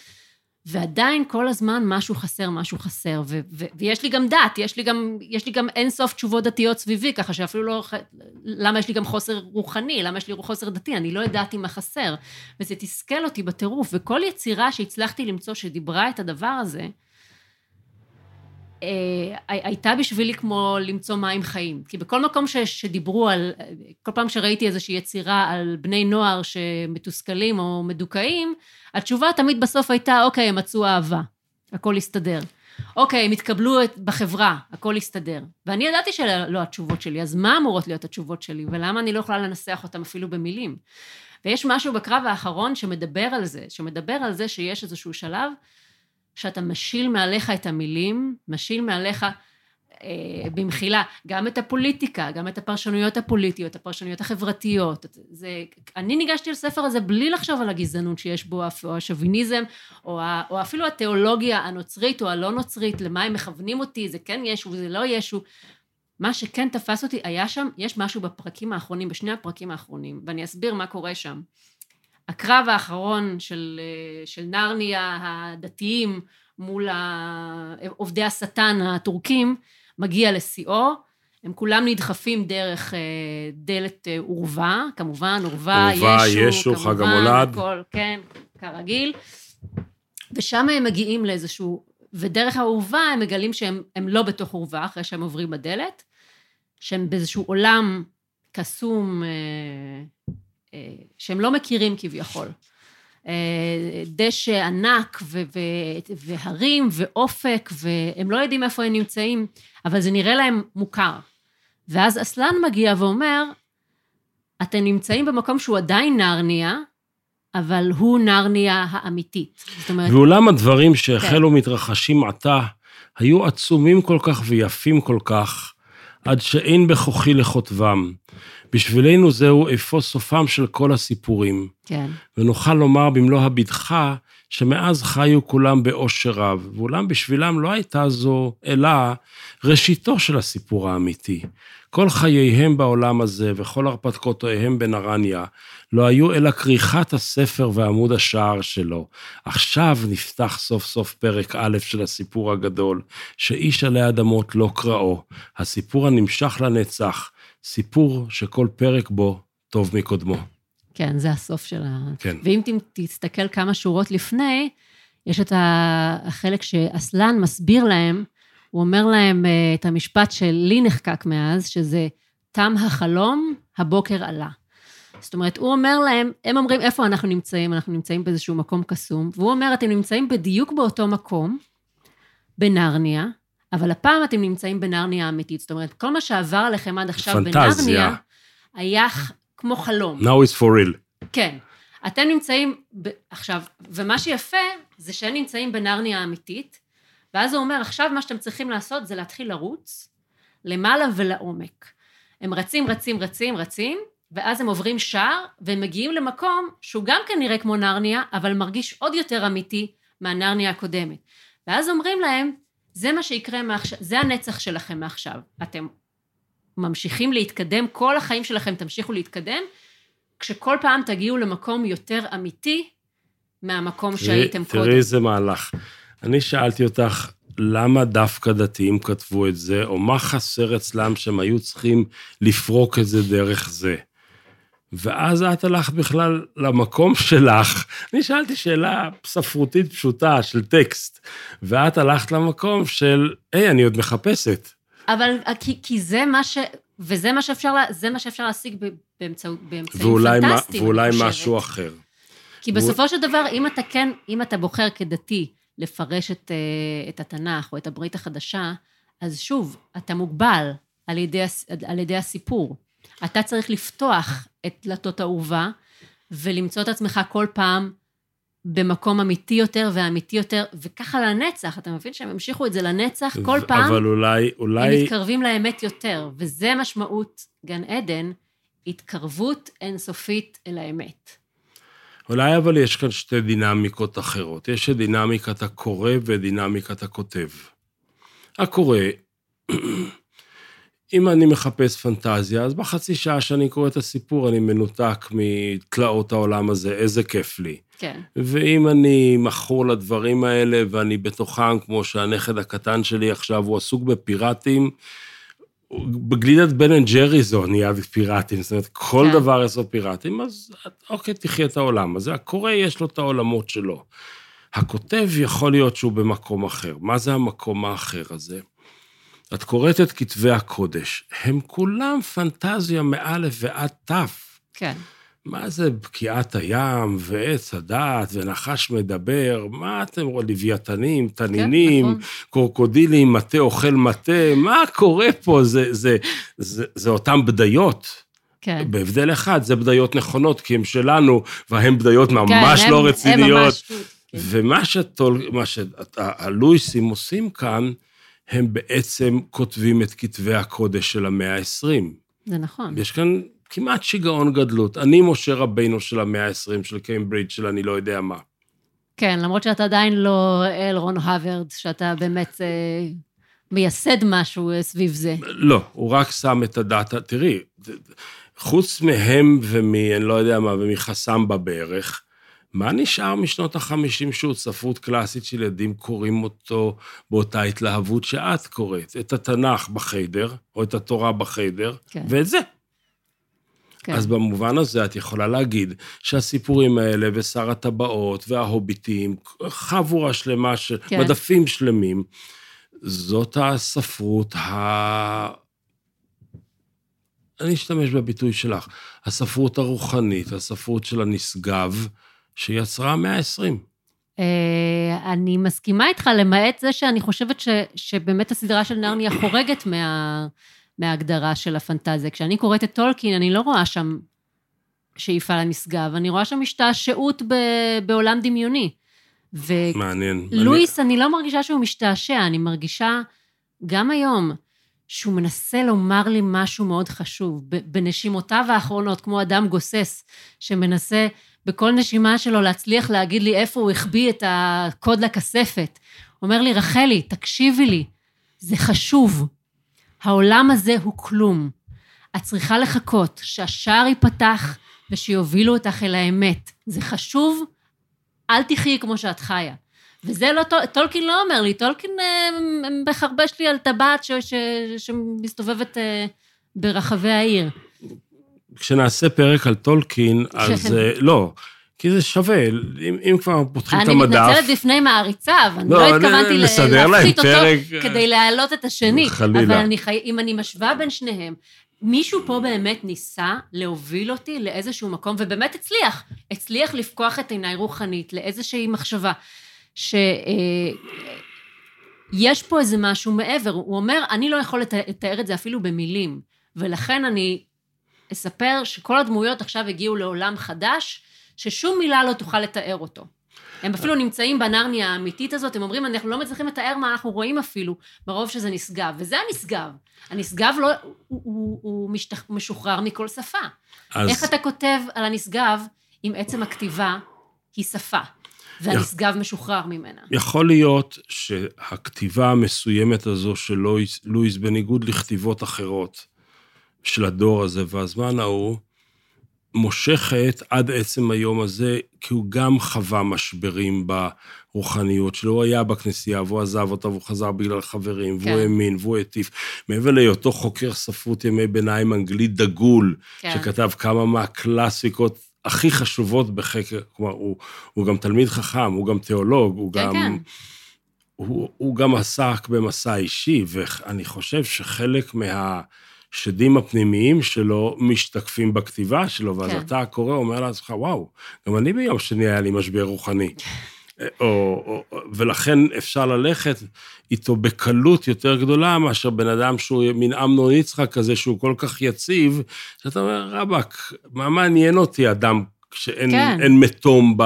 ועדיין כל הזמן משהו חסר, משהו חסר. ו- ו- ויש לי גם דת, יש לי גם, יש לי גם אינסוף תשובות דתיות סביבי, ככה שאפילו לא... למה יש לי גם חוסר רוחני? למה יש לי חוסר דתי? אני לא ידעתי מה חסר. וזה תסכל אותי בטירוף. וכל יצירה שהצלחתי למצוא שדיברה את הדבר הזה, הייתה בשבילי כמו למצוא מים חיים. כי בכל מקום ש, שדיברו על, כל פעם שראיתי איזושהי יצירה על בני נוער שמתוסכלים או מדוכאים, התשובה תמיד בסוף הייתה, אוקיי, הם מצאו אהבה, הכל יסתדר. אוקיי, הם התקבלו בחברה, הכל יסתדר. ואני ידעתי שאלה לא התשובות שלי, אז מה אמורות להיות התשובות שלי, ולמה אני לא יכולה לנסח אותן אפילו במילים? ויש משהו בקרב האחרון שמדבר על זה, שמדבר על זה שיש איזשהו שלב שאתה משיל מעליך את המילים, משיל מעליך אה, במחילה, גם את הפוליטיקה, גם את הפרשנויות הפוליטיות, הפרשנויות החברתיות. זה, אני ניגשתי לספר הזה בלי לחשוב על הגזענות שיש בו, או השוביניזם, או, ה, או אפילו התיאולוגיה הנוצרית או הלא נוצרית, למה הם מכוונים אותי, זה כן ישו וזה לא ישו. מה שכן תפס אותי, היה שם, יש משהו בפרקים האחרונים, בשני הפרקים האחרונים, ואני אסביר מה קורה שם. הקרב האחרון של, אה, של נרניה הדתיים מול עובדי השטן הטורקים מגיע לשיאו, הם כולם נדחפים דרך אה, דלת עורווה, אה, כמובן, עורווה, ישו, ישו, חג המולד. הכל, כן, כרגיל. ושם הם מגיעים לאיזשהו, ודרך העורווה הם מגלים שהם לא בתוך עורווה, אחרי שהם עוברים בדלת, שהם באיזשהו עולם קסום, שהם לא מכירים כביכול. אה, דשא ענק ו- ו- והרים ואופק, והם לא יודעים איפה הם נמצאים, אבל זה נראה להם מוכר. ואז אסלן מגיע ואומר, אתם נמצאים במקום שהוא עדיין נרניה, אבל הוא נרניה האמיתית. זאת אומרת... ואולם הדברים שהחלו כן. מתרחשים עתה, היו עצומים כל כך ויפים כל כך, עד שאין בכוחי לכותבם. בשבילנו זהו אפוא סופם של כל הסיפורים. כן. ונוכל לומר במלוא הבטחה, שמאז חיו כולם באושר רב, ואולם בשבילם לא הייתה זו אלא ראשיתו של הסיפור האמיתי. כל חייהם בעולם הזה וכל הרפתקותיהם בנרניה לא היו אלא כריכת הספר ועמוד השער שלו. עכשיו נפתח סוף סוף פרק א' של הסיפור הגדול, שאיש עלי אדמות לא קראו. הסיפור הנמשך לנצח, סיפור שכל פרק בו טוב מקודמו. כן, זה הסוף של ה... כן. ואם תסתכל כמה שורות לפני, יש את החלק שאסלן מסביר להם, הוא אומר להם אה, את המשפט שלי נחקק מאז, שזה תם החלום, הבוקר עלה. זאת אומרת, הוא אומר להם, הם אומרים, איפה אנחנו נמצאים? אנחנו נמצאים באיזשהו מקום קסום, והוא אומר, אתם נמצאים בדיוק באותו מקום, בנרניה, אבל הפעם אתם נמצאים בנרניה האמיתית. זאת אומרת, כל מה שעבר עליכם עד עכשיו פנטזיה. בנרניה, היה כמו חלום. Now it's for real. כן. אתם נמצאים, ב... עכשיו, ומה שיפה, זה שהם נמצאים בנרניה האמיתית, ואז הוא אומר, עכשיו מה שאתם צריכים לעשות זה להתחיל לרוץ למעלה ולעומק. הם רצים, רצים, רצים, רצים, ואז הם עוברים שער, והם מגיעים למקום שהוא גם כן נראה כמו נרניה, אבל מרגיש עוד יותר אמיתי, מהנרניה הקודמת. ואז אומרים להם, זה מה שיקרה מעכשיו, זה הנצח שלכם מעכשיו. אתם ממשיכים להתקדם, כל החיים שלכם תמשיכו להתקדם, כשכל פעם תגיעו למקום יותר אמיתי מהמקום שהייתם תראי, קודם. תראי איזה מהלך. אני שאלתי אותך, למה דווקא דתיים כתבו את זה, או מה חסר אצלם שהם היו צריכים לפרוק את זה דרך זה? ואז את הלכת בכלל למקום שלך. אני שאלתי שאלה ספרותית פשוטה של טקסט, ואת הלכת למקום של, היי, אני עוד מחפשת. אבל כי, כי זה מה ש... וזה מה שאפשר, זה מה שאפשר להשיג באמצעות, באמצעים ואולי, מה- פנטסטיים, ואולי אני חושבת. משהו אחר. כי בסופו של דבר, אם אתה כן, אם אתה בוחר כדתי לפרש את, אה, את התנ"ך או את הברית החדשה, אז שוב, אתה מוגבל על ידי, על ידי הסיפור. אתה צריך לפתוח את דלתות האהובה ולמצוא את עצמך כל פעם במקום אמיתי יותר ואמיתי יותר, וככה לנצח. אתה מבין שהם המשיכו את זה לנצח כל פעם? אבל אולי, הם אולי, מתקרבים לאמת יותר, וזה משמעות גן עדן, התקרבות אינסופית אל האמת. אולי אבל יש כאן שתי דינמיקות אחרות. יש את דינמיקת הקורא ודינמיקת הכותב. הקורא, אם אני מחפש פנטזיה, אז בחצי שעה שאני קורא את הסיפור, אני מנותק מתלאות העולם הזה, איזה כיף לי. כן. ואם אני מכור לדברים האלה ואני בתוכם, כמו שהנכד הקטן שלי עכשיו, הוא עסוק בפיראטים, בגלידת בן אנד ג'ריס הוא נהיה פיראטים, זאת אומרת, כל כן. דבר יש לו פיראטים, אז אוקיי, תחיה את העולם הזה. הקורא, יש לו את העולמות שלו. הכותב יכול להיות שהוא במקום אחר. מה זה המקום האחר הזה? את קוראת את כתבי הקודש, הם כולם פנטזיה מאלף ועד תף. כן. מה זה בקיעת הים, ועץ הדעת, ונחש מדבר, מה אתם רואים, לוויתנים, תנינים, נכון. קרוקודילים, מטה אוכל מטה, מה קורה פה? זה, זה, זה, זה אותן בדיות. כן. בהבדל אחד, זה בדיות נכונות, כי הן שלנו, והן בדיות ממש כן, לא הם- רציניות. הם ממש... כן. ומה שהלואיסים עושים כאן, הם בעצם כותבים את כתבי הקודש של המאה ה-20. זה נכון. יש כאן כמעט שיגעון גדלות. אני משה רבינו של המאה ה-20, של קיימברידג', של אני לא יודע מה. כן, למרות שאתה עדיין לא אל רון הווארד, שאתה באמת אה, מייסד משהו אה, סביב זה. לא, הוא רק שם את הדאטה. תראי, חוץ מהם ומ... אני לא יודע מה, ומחסמבה בערך, מה נשאר משנות ה-50 שהוא ספרות קלאסית של ילדים קוראים אותו באותה התלהבות שאת קוראת? את התנ"ך בחיידר, או את התורה בחיידר, כן. ואת זה. כן. אז במובן הזה את יכולה להגיד שהסיפורים האלה ושר הטבעות וההוביטים, חבורה שלמה, של, כן. מדפים שלמים, זאת הספרות ה... אני אשתמש בביטוי שלך, הספרות הרוחנית, הספרות של הנשגב, שיצרה המאה ה-20. אה, אני מסכימה איתך, למעט זה שאני חושבת ש, שבאמת הסדרה של נרניה חורגת מה, מההגדרה של הפנטזיה. כשאני קוראת את טולקין, אני לא רואה שם שאיפה לנשגב, אני רואה שם השתעשעות ב, בעולם דמיוני. מעניין. ולואיס, אני לא מרגישה שהוא משתעשע, אני מרגישה גם היום שהוא מנסה לומר לי משהו מאוד חשוב. בנשימותיו האחרונות, כמו אדם גוסס, שמנסה בכל נשימה שלו להצליח להגיד לי איפה הוא החביא את הקוד לכספת. הוא אומר לי, רחלי, תקשיבי לי, זה חשוב. העולם הזה הוא כלום. את צריכה לחכות שהשער ייפתח ושיובילו אותך אל האמת. זה חשוב, אל תחיי כמו שאת חיה. וזה לא, טול- טולקין לא אומר לי, טולקין אה, מחרבש לי על טבעת שמסתובבת אה, ברחבי העיר. כשנעשה פרק על טולקין, אז. אה, לא, כי זה שווה, אם, אם כבר פותחים את אני המדף... מתנצלת בפני מעריציו, אני לא, לא אני- התכוונתי להפחית אותו פרק, כדי להעלות את השני. חלילה. אבל אני חי... אם אני משווה בין שניהם, מישהו פה באמת ניסה להוביל אותי לאיזשהו מקום, ובאמת הצליח. הצליח לפקוח את עיניי רוחנית לאיזושהי מחשבה, שיש פה איזה משהו מעבר. הוא אומר, אני לא יכול לת- לתאר את זה אפילו במילים, ולכן אני אספר שכל הדמויות עכשיו הגיעו לעולם חדש, ששום מילה לא תוכל לתאר אותו. הם אפילו נמצאים בנרניה האמיתית הזאת, הם אומרים, אנחנו לא מצליחים לתאר מה אנחנו רואים אפילו, מרוב שזה נשגב. וזה הנשגב. הנשגב לא, הוא, הוא, הוא משתח, משוחרר מכל שפה. אז, איך אתה כותב על הנשגב אם עצם הכתיבה היא שפה? והנשגב משוחרר ממנה. יכול להיות שהכתיבה המסוימת הזו של לואיס, לואיס, בניגוד לכתיבות אחרות של הדור הזה והזמן ההוא, מושכת עד עצם היום הזה, כי הוא גם חווה משברים ברוחניות שלו. הוא היה בכנסייה, והוא עזב אותה, והוא חזר בגלל חברים, כן. והוא האמין, והוא הטיף. מעבר להיותו חוקר ספרות ימי ביניים אנגלי דגול, כן. שכתב כמה מהקלאסיקות הכי חשובות בחקר, כלומר, הוא, הוא גם תלמיד חכם, הוא גם תיאולוג, הוא כן, גם... כן. הוא, הוא גם עסק במסע אישי, ואני חושב שחלק מה... השדים הפנימיים שלו משתקפים בכתיבה שלו, ואז כן. אתה קורא, אומר לעצמך, וואו, גם אני ביום שני היה לי משבר רוחני. או, או, ולכן אפשר ללכת איתו בקלות יותר גדולה מאשר בן אדם שהוא מין אמנון יצחק כזה, שהוא כל כך יציב, שאתה אומר, רבאק, מה מעניין אותי אדם שאין כן. מתום ב,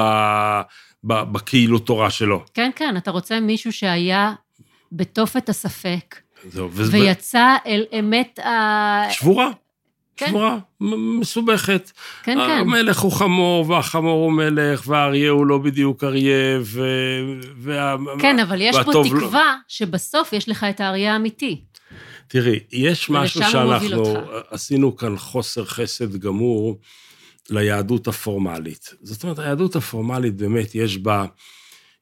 ב, בכאילו תורה שלו? כן, כן, אתה רוצה מישהו שהיה בתופת הספק, זהו, וזה... ויצא אל אמת ה... שבורה. כן. שבורה, מסובכת. כן, כן. המלך הוא חמור, והחמור הוא מלך, והאריה הוא לא בדיוק אריה, ו... וה... כן, אבל יש פה לא- תקווה לא... שבסוף יש לך את האריה האמיתי. תראי, יש משהו שאנחנו עשינו כאן חוסר חסד גמור ליהדות הפורמלית. זאת אומרת, היהדות הפורמלית באמת יש בה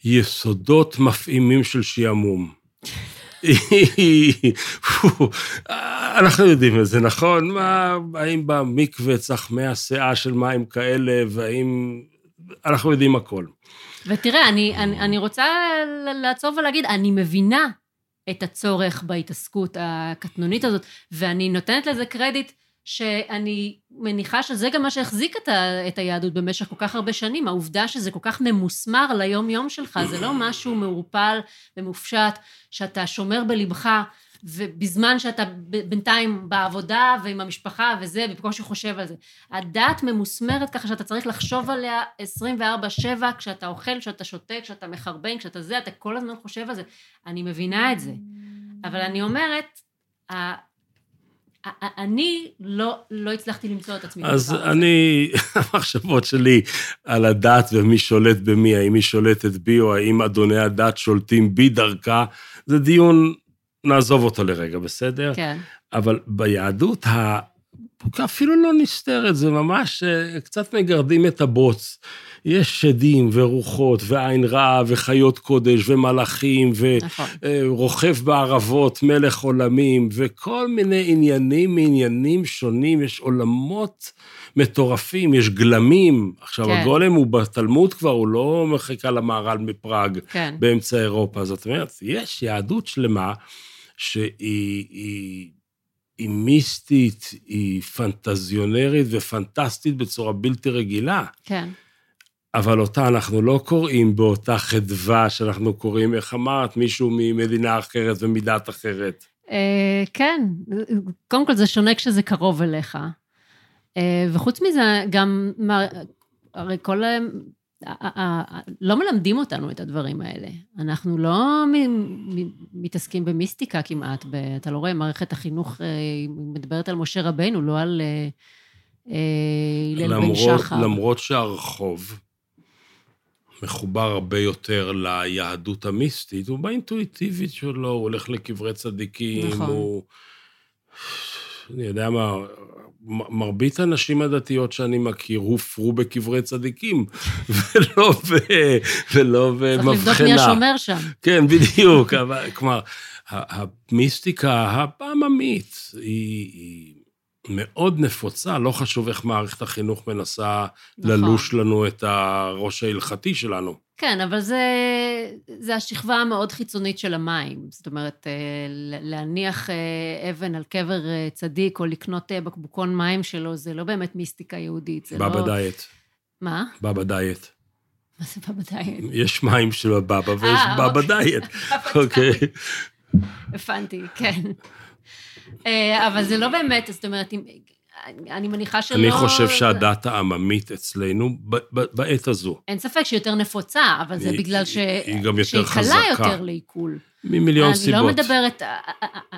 יסודות מפעימים של שעמום. אנחנו יודעים את זה, נכון? מה, האם במקווה צריך מאה שאה של מים כאלה, והאם... אנחנו יודעים הכל. ותראה, אני, אני, אני רוצה לעצור ולהגיד, אני מבינה את הצורך בהתעסקות הקטנונית הזאת, ואני נותנת לזה קרדיט שאני מניחה שזה גם מה שהחזיק את, ה, את היהדות במשך כל כך הרבה שנים, העובדה שזה כל כך ממוסמר ליום-יום שלך, זה לא משהו מעורפל ומופשט, שאתה שומר בלבך, ובזמן שאתה בינתיים בעבודה ועם המשפחה וזה, ובקושי חושב על זה. הדת ממוסמרת ככה שאתה צריך לחשוב עליה 24-7, כשאתה אוכל, כשאתה שותה, כשאתה מחרבן, כשאתה זה, אתה כל הזמן חושב על זה. אני מבינה את זה. אבל אני אומרת, אני לא, לא הצלחתי למצוא את עצמי. אז אני, המחשבות שלי על הדת ומי שולט במי, האם היא שולטת בי או האם אדוני הדת שולטים בי דרכה, זה דיון, נעזוב אותו לרגע, בסדר? כן. אבל ביהדות, אפילו לא נסתרת, זה ממש אה, קצת מגרדים את הבוץ. יש שדים ורוחות ועין רעה וחיות קודש ומלאכים ורוכב נכון. בערבות, מלך עולמים וכל מיני עניינים מעניינים שונים, יש עולמות מטורפים, יש גלמים. עכשיו, כן. הגולם הוא בתלמוד כבר, הוא לא מחכה למהר"ל מפראג, כן. באמצע אירופה. זאת אומרת, יש יהדות שלמה שהיא... היא, מיסטית, היא פנטזיונרית ופנטסטית בצורה בלתי רגילה. כן. אבל אותה אנחנו לא קוראים באותה חדווה שאנחנו קוראים, איך אמרת, מישהו ממדינה אחרת ומדת אחרת. אה, כן, קודם כל זה שונה כשזה קרוב אליך. אה, וחוץ מזה, גם, הרי כל... לא מלמדים אותנו את הדברים האלה. אנחנו לא מתעסקים במיסטיקה כמעט. אתה לא רואה, מערכת החינוך אה, מדברת על משה רבנו, לא על הלל בן שחר. למרות שהרחוב מחובר הרבה יותר ליהדות המיסטית, הוא באינטואיטיבית שלו, הוא הולך לקברי צדיקים, נכון. הוא... אני יודע מה, מרבית הנשים הדתיות שאני מכיר הופרו בקברי צדיקים, ולא, ב, ולא במבחנה. צריך לבדוק מי השומר שם. כן, בדיוק. כלומר, המיסטיקה העממית היא, היא מאוד נפוצה, לא חשוב איך מערכת החינוך מנסה נכון. ללוש לנו את הראש ההלכתי שלנו. כן, אבל זה, זה השכבה המאוד חיצונית של המים. זאת אומרת, אה, להניח אה, אבן על קבר אה, צדיק או לקנות בקבוקון מים שלו, זה לא באמת מיסטיקה יהודית. זה בבא לא... דיאט. מה? בבא דיאט. מה זה בבא דיאט? יש מים של הבבא ויש בבא אוקיי. דיאט. אוקיי. הבנתי, כן. אה, אבל זה לא באמת, זאת אומרת, אני מניחה שלא... אני חושב שהדת העממית אצלנו, בעת הזו. אין ספק שהיא יותר נפוצה, אבל זה בגלל ש... היא גם יותר חזקה. שהיא קלה יותר לעיכול. ממיליון סיבות. אני לא מדברת,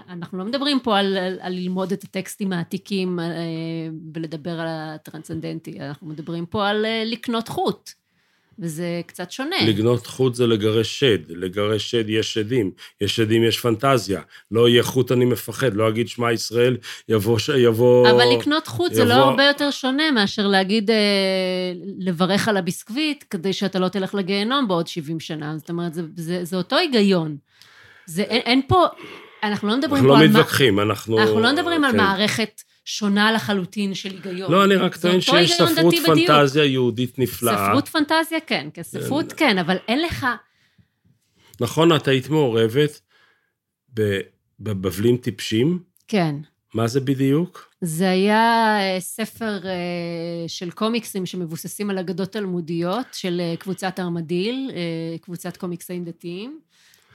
אנחנו לא מדברים פה על, על ללמוד את הטקסטים העתיקים אה, ולדבר על הטרנסצנדנטי, אנחנו מדברים פה על אה, לקנות חוט. וזה קצת שונה. לגנות חוט זה לגרש שד, לגרש שד יש שדים, יש שדים יש פנטזיה, לא יהיה חוט אני מפחד, לא אגיד שמע ישראל, יבוא... יבוא אבל לקנות חוט זה לא יבוא- הרבה יותר שונה מאשר להגיד, אה, לברך על הביסקוויט, כדי שאתה לא תלך לגיהנום בעוד 70 שנה. זאת אומרת, זה, זה, זה אותו היגיון. זה, אין, אין פה, אנחנו לא מדברים אנחנו פה לא על... מה- מתווכחים, אנחנו... אנחנו לא מדברים על כן. מערכת שונה לחלוטין של היגיון. לא, אני רק טוען שיש ספרות דתי בדיוק. פנטזיה יהודית נפלאה. ספרות פנטזיה כן, כן, ספרות כן, אבל אין לך... נכון, את היית מעורבת בבבלים טיפשים? כן. מה זה בדיוק? זה היה אה, ספר אה, של קומיקסים שמבוססים על אגדות תלמודיות של אה, קבוצת ארמדיל, קבוצת קומיקסאים דתיים.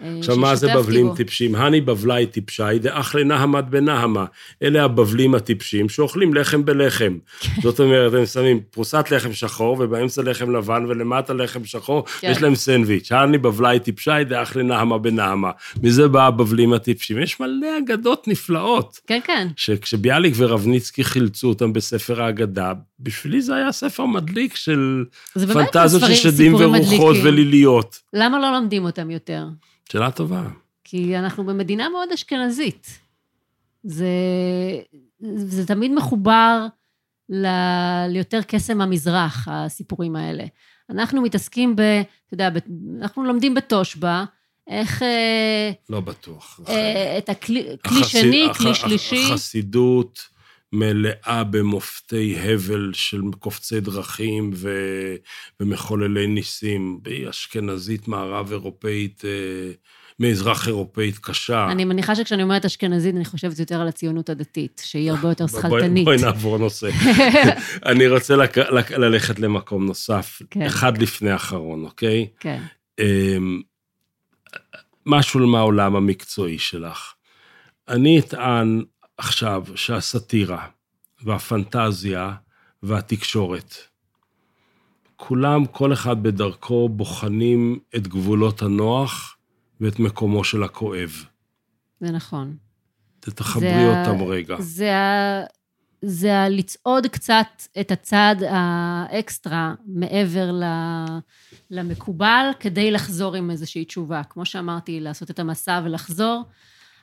אה, עכשיו, מה זה בבלים בו. טיפשים? הני בבלי טיפשי, דאח לנהמת בנהמה. אלה הבבלים הטיפשים שאוכלים לחם בלחם. כן. זאת אומרת, הם שמים פרוסת לחם שחור, ובאמצע לחם לבן, ולמטה לחם שחור, כן. יש להם סנדוויץ'. הני בבלי טיפשי, דאח לנהמה בנהמה. מזה בא הבבלים הטיפשים. יש מלא אגדות נפלאות. כן, כן. שכשביאליק ורבניצקי חילצו אותם בספר ההגדה, בשבילי זה היה ספר מדליק של פנטזיות של שדים ורוחות. וליליות. למה לא לומדים אותם יותר? שאלה טובה. כי אנחנו במדינה מאוד אשכנזית. זה, זה תמיד מחובר ל, ליותר קסם המזרח, הסיפורים האלה. אנחנו מתעסקים ב... אתה יודע, ב, אנחנו לומדים בתושבע, איך... אה, לא בטוח. אה, את הכלי כלי החסי- שני, כלי שלישי. החסידות מלאה במופתי הבל של קופצי דרכים ו... ומחוללי ניסים. היא אשכנזית מערב אירופאית, אה, מזרח אירופאית קשה. אני מניחה שכשאני אומרת אשכנזית, אני חושבת יותר על הציונות הדתית, שהיא הרבה יותר שכלתנית. בואי נעבור נושא. אני רוצה. ללכת למקום נוסף, כן. אחד לפני האחרון, אוקיי? כן. אמ, משהו מהעולם המקצועי שלך. אני אטען עכשיו שהסאטירה והפנטזיה והתקשורת, כולם, כל אחד בדרכו, בוחנים את גבולות הנוח ואת מקומו של הכואב. זה נכון. תחברי זה ה- אותם רגע. זה, ה... זה ה... לצעוד קצת את הצעד האקסטרה מעבר ל... למקובל, כדי לחזור עם איזושהי תשובה. כמו שאמרתי, לעשות את המסע ולחזור,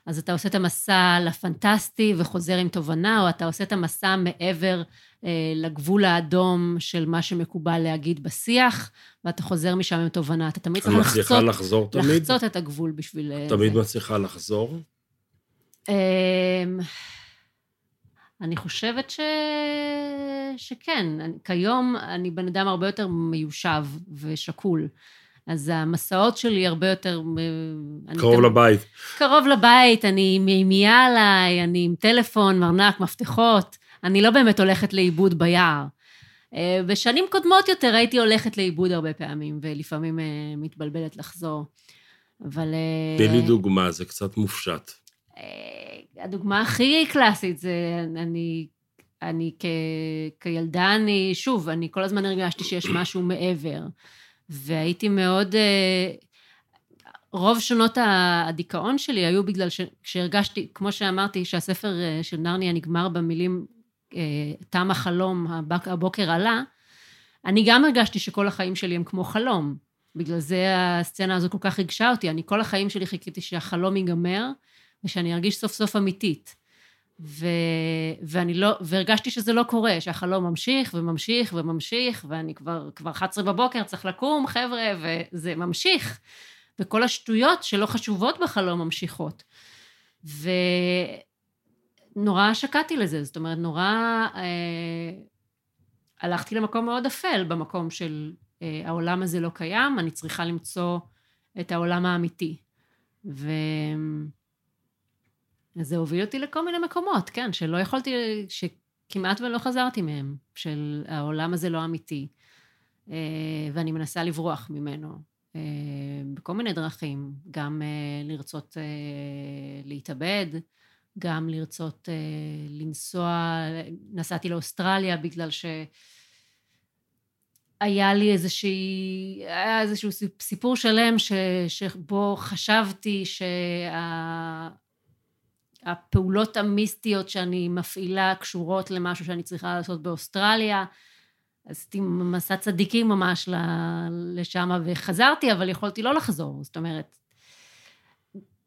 אז אתה עושה את המסע לפנטסטי וחוזר עם תובנה, או אתה עושה את המסע מעבר אה, לגבול האדום של מה שמקובל להגיד בשיח, ואתה חוזר משם עם תובנה. אתה תמיד צריך מצליחה לחצות, לחזור תמיד? לחצות את הגבול בשביל... אה, תמיד זה. מצליחה לחזור? אמ, אני חושבת ש... שכן. אני- כיום אני בן אדם הרבה יותר מיושב ושקול. אז המסעות שלי הרבה יותר... אה, אני קרוב תמיד- לבית. קרוב לבית, אני עם מימייה עליי, אני עם טלפון, ארנק, מפתחות. אני לא באמת הולכת לאיבוד ביער. אה, בשנים קודמות יותר הייתי הולכת לאיבוד הרבה פעמים, ולפעמים אה, מתבלבלת לחזור. אבל... תני לי דוגמה, זה קצת מופשט. הדוגמה הכי קלאסית זה אני, אני כ, כילדה, אני, שוב, אני כל הזמן הרגשתי שיש משהו מעבר, והייתי מאוד... אה, רוב שנות הדיכאון שלי היו בגלל שכשהרגשתי, כמו שאמרתי, שהספר אה, של נרניה נגמר במילים אה, תם החלום, הבוקר עלה, אני גם הרגשתי שכל החיים שלי הם כמו חלום. בגלל זה הסצנה הזו כל כך ריגשה אותי. אני כל החיים שלי חיכיתי שהחלום ייגמר, ושאני ארגיש סוף סוף אמיתית. ו... ואני לא, והרגשתי שזה לא קורה, שהחלום ממשיך וממשיך וממשיך, ואני כבר, כבר 11 בבוקר, צריך לקום, חבר'ה, וזה ממשיך. וכל השטויות שלא חשובות בחלום ממשיכות. ונורא שקעתי לזה, זאת אומרת, נורא אה, הלכתי למקום מאוד אפל, במקום של אה, העולם הזה לא קיים, אני צריכה למצוא את העולם האמיתי. ו... אז זה הוביל אותי לכל מיני מקומות, כן, שלא יכולתי, שכמעט ולא חזרתי מהם, של העולם הזה לא אמיתי, אה, ואני מנסה לברוח ממנו אה, בכל מיני דרכים, גם אה, לרצות להתאבד, גם לרצות לנסוע, נסעתי לאוסטרליה בגלל ש... היה לי איזושהי, היה איזשהו סיפור שלם ש, שבו חשבתי שהפעולות המיסטיות שאני מפעילה קשורות למשהו שאני צריכה לעשות באוסטרליה, עשיתי מסע צדיקים ממש לשם, וחזרתי, אבל יכולתי לא לחזור. זאת אומרת,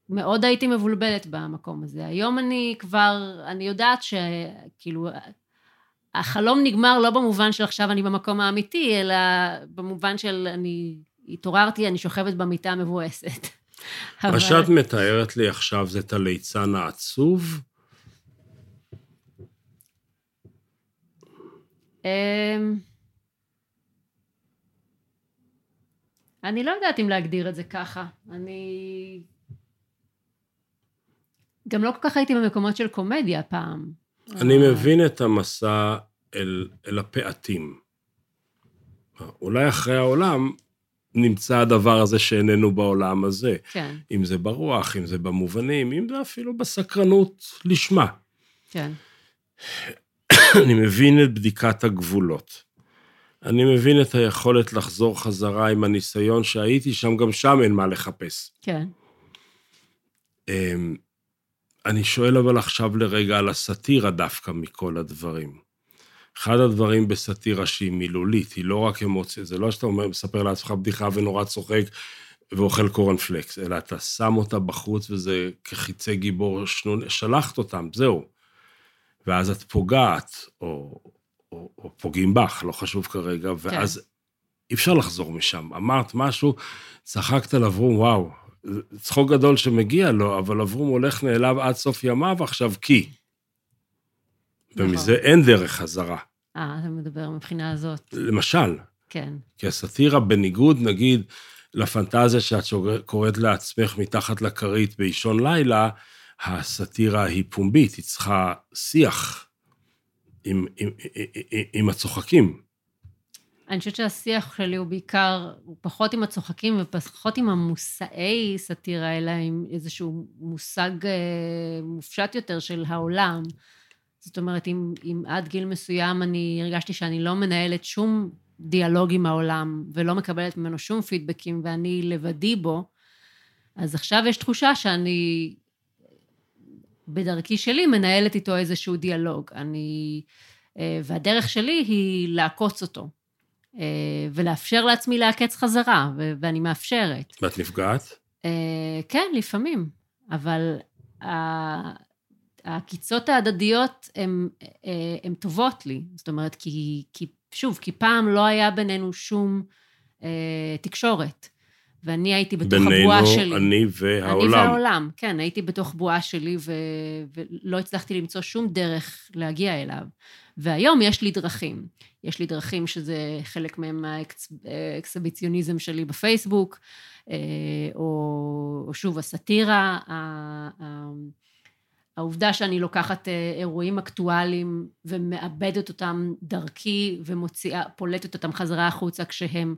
מאוד הייתי מבולבלת במקום הזה. היום אני כבר, אני יודעת שכאילו, החלום נגמר לא במובן של עכשיו אני במקום האמיתי, אלא במובן של אני התעוררתי, אני שוכבת במיטה המבואסת. מה שאת מתארת לי עכשיו זה את הליצן העצוב? אמ, אני לא יודעת אם להגדיר את זה ככה. אני... גם לא כל כך הייתי במקומות של קומדיה פעם. אני מבין את המסע אל, אל הפעטים. אולי אחרי העולם נמצא הדבר הזה שאיננו בעולם הזה. כן. אם זה ברוח, אם זה במובנים, אם זה אפילו בסקרנות לשמה. כן. אני מבין את בדיקת הגבולות. אני מבין את היכולת לחזור חזרה עם הניסיון שהייתי שם, גם שם אין מה לחפש. כן. אמ, אני שואל אבל עכשיו לרגע על הסאטירה דווקא מכל הדברים. אחד הדברים בסאטירה שהיא מילולית, היא לא רק אמוציה, זה לא שאתה אומר, מספר לעצמך בדיחה ונורא צוחק ואוכל קורנפלקס, אלא אתה שם אותה בחוץ וזה כחיצי גיבור שנון, שלחת אותם, זהו. ואז את פוגעת, או, או, או פוגעים בך, לא חשוב כרגע. ואז כן. אי אפשר לחזור משם. אמרת משהו, צחקת על אברום, וואו, צחוק גדול שמגיע לו, אבל אברום הולך נעלב עד סוף ימיו עכשיו כי. נכון. ומזה אין דרך חזרה. אה, אתה מדבר מבחינה הזאת. למשל. כן. כי הסאטירה, בניגוד, נגיד, לפנטזיה שאת קוראת לעצמך מתחת לכרית באישון לילה, הסאטירה היא פומבית, היא צריכה שיח עם, עם, עם, עם הצוחקים. אני חושבת שהשיח שלי הוא בעיקר, הוא פחות עם הצוחקים ופחות עם המושאי סאטירה, אלא עם איזשהו מושג אה, מופשט יותר של העולם. זאת אומרת, אם, אם עד גיל מסוים אני הרגשתי שאני לא מנהלת שום דיאלוג עם העולם ולא מקבלת ממנו שום פידבקים ואני לבדי בו, אז עכשיו יש תחושה שאני בדרכי שלי מנהלת איתו איזשהו דיאלוג. אני... אה, והדרך שלי היא לעקוץ אותו. אה, ולאפשר לעצמי לעקץ חזרה, ואני מאפשרת. ואת נפגעת? אה, כן, לפעמים. אבל העקיצות ההדדיות הן טובות לי. זאת אומרת, כי, כי שוב, כי פעם לא היה בינינו שום תקשורת. ואני הייתי בתוך בינינו, הבועה שלי. בינינו, אני והעולם. אני והעולם, כן, הייתי בתוך בועה שלי ו... ולא הצלחתי למצוא שום דרך להגיע אליו. והיום יש לי דרכים. יש לי דרכים שזה חלק מהם האקסביציוניזם שלי בפייסבוק, אה, או, או שוב, הסאטירה, העובדה שאני לוקחת אה, אירועים אקטואליים ומאבדת אותם דרכי ומוציאה, פולטת אותם חזרה החוצה כשהם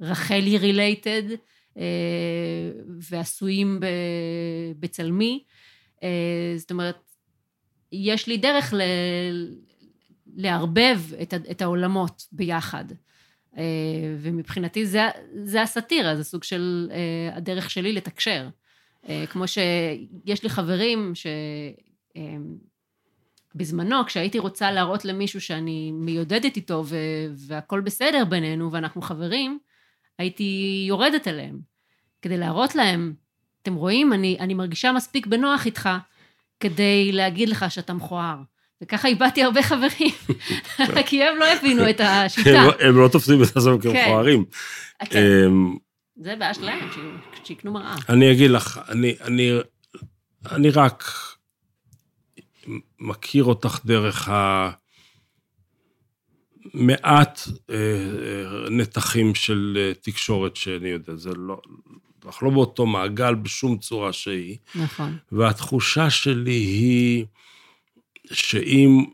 רחלי רילייטד, אה, ועשויים בצלמי. אה, זאת אומרת, יש לי דרך ל... לערבב את, העולמות ביחד. ומבחינתי זה, זה הסאטירה, זה סוג של הדרך שלי לתקשר. כמו שיש לי חברים שבזמנו, כשהייתי רוצה להראות למישהו שאני מיודדת איתו והכול בסדר בינינו ואנחנו חברים, הייתי יורדת עליהם, כדי להראות להם, אתם רואים, אני, אני מרגישה מספיק בנוח איתך, כדי להגיד לך שאתה מכוער. וככה איבדתי הרבה חברים, כי הם לא הבינו את השיטה. הם, הם לא תופסים את עצמם כן. כמכוערים. זה בעיה שלהם, שיקנו מראה. אני אגיד לך, אני, אני, אני רק מכיר אותך דרך ה... מעט אה, אה, נתחים של אה, תקשורת שאני יודע, זה לא, אנחנו לא באותו מעגל בשום צורה שהיא. נכון. והתחושה שלי היא שאם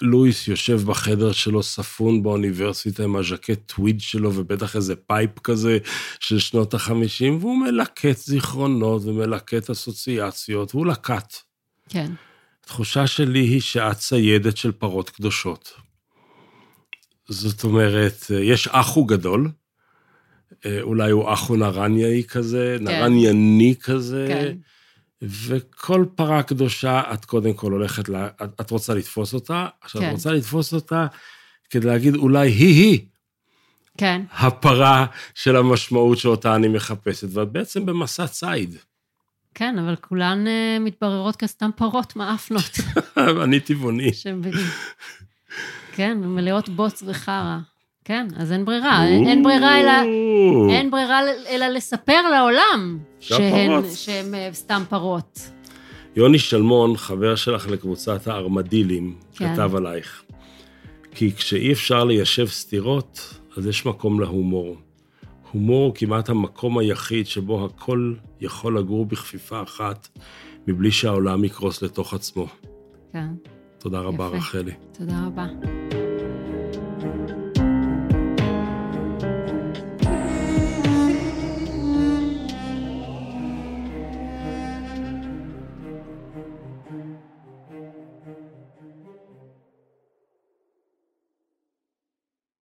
לואיס יושב בחדר שלו ספון באוניברסיטה עם הז'קט טוויד שלו ובטח איזה pipe כזה של שנות החמישים, והוא מלקט זיכרונות ומלקט אסוציאציות, והוא לקט. כן. התחושה שלי היא שאת ציידת של פרות קדושות. זאת אומרת, יש אחו גדול, אה, אולי הוא אחו נרניאי כזה, כן. נרנייני כזה, כן. וכל פרה קדושה, את קודם כל הולכת, לה, את, את רוצה לתפוס אותה, עכשיו, כן. את רוצה לתפוס אותה כדי להגיד אולי היא-היא כן, הפרה של המשמעות שאותה אני מחפשת, ואת בעצם במסע ציד. כן, אבל כולן אה, מתבררות כסתם פרות מאפנות. אני טבעוני. כן, מלאות בוץ וחרא. כן, אז אין ברירה. אין ברירה אלא... אין ברירה אלא לספר לעולם שהן. שהן אה, סתם פרות. יוני שלמון, חבר שלך לקבוצת הארמדילים, כן. כתב עלייך. כי כשאי אפשר ליישב סתירות, אז יש מקום להומור. הומור הוא כמעט המקום היחיד שבו הכל יכול לגור בכפיפה אחת, מבלי שהעולם יקרוס לתוך עצמו. כן, תודה רבה, יפה. רחלי. תודה רבה.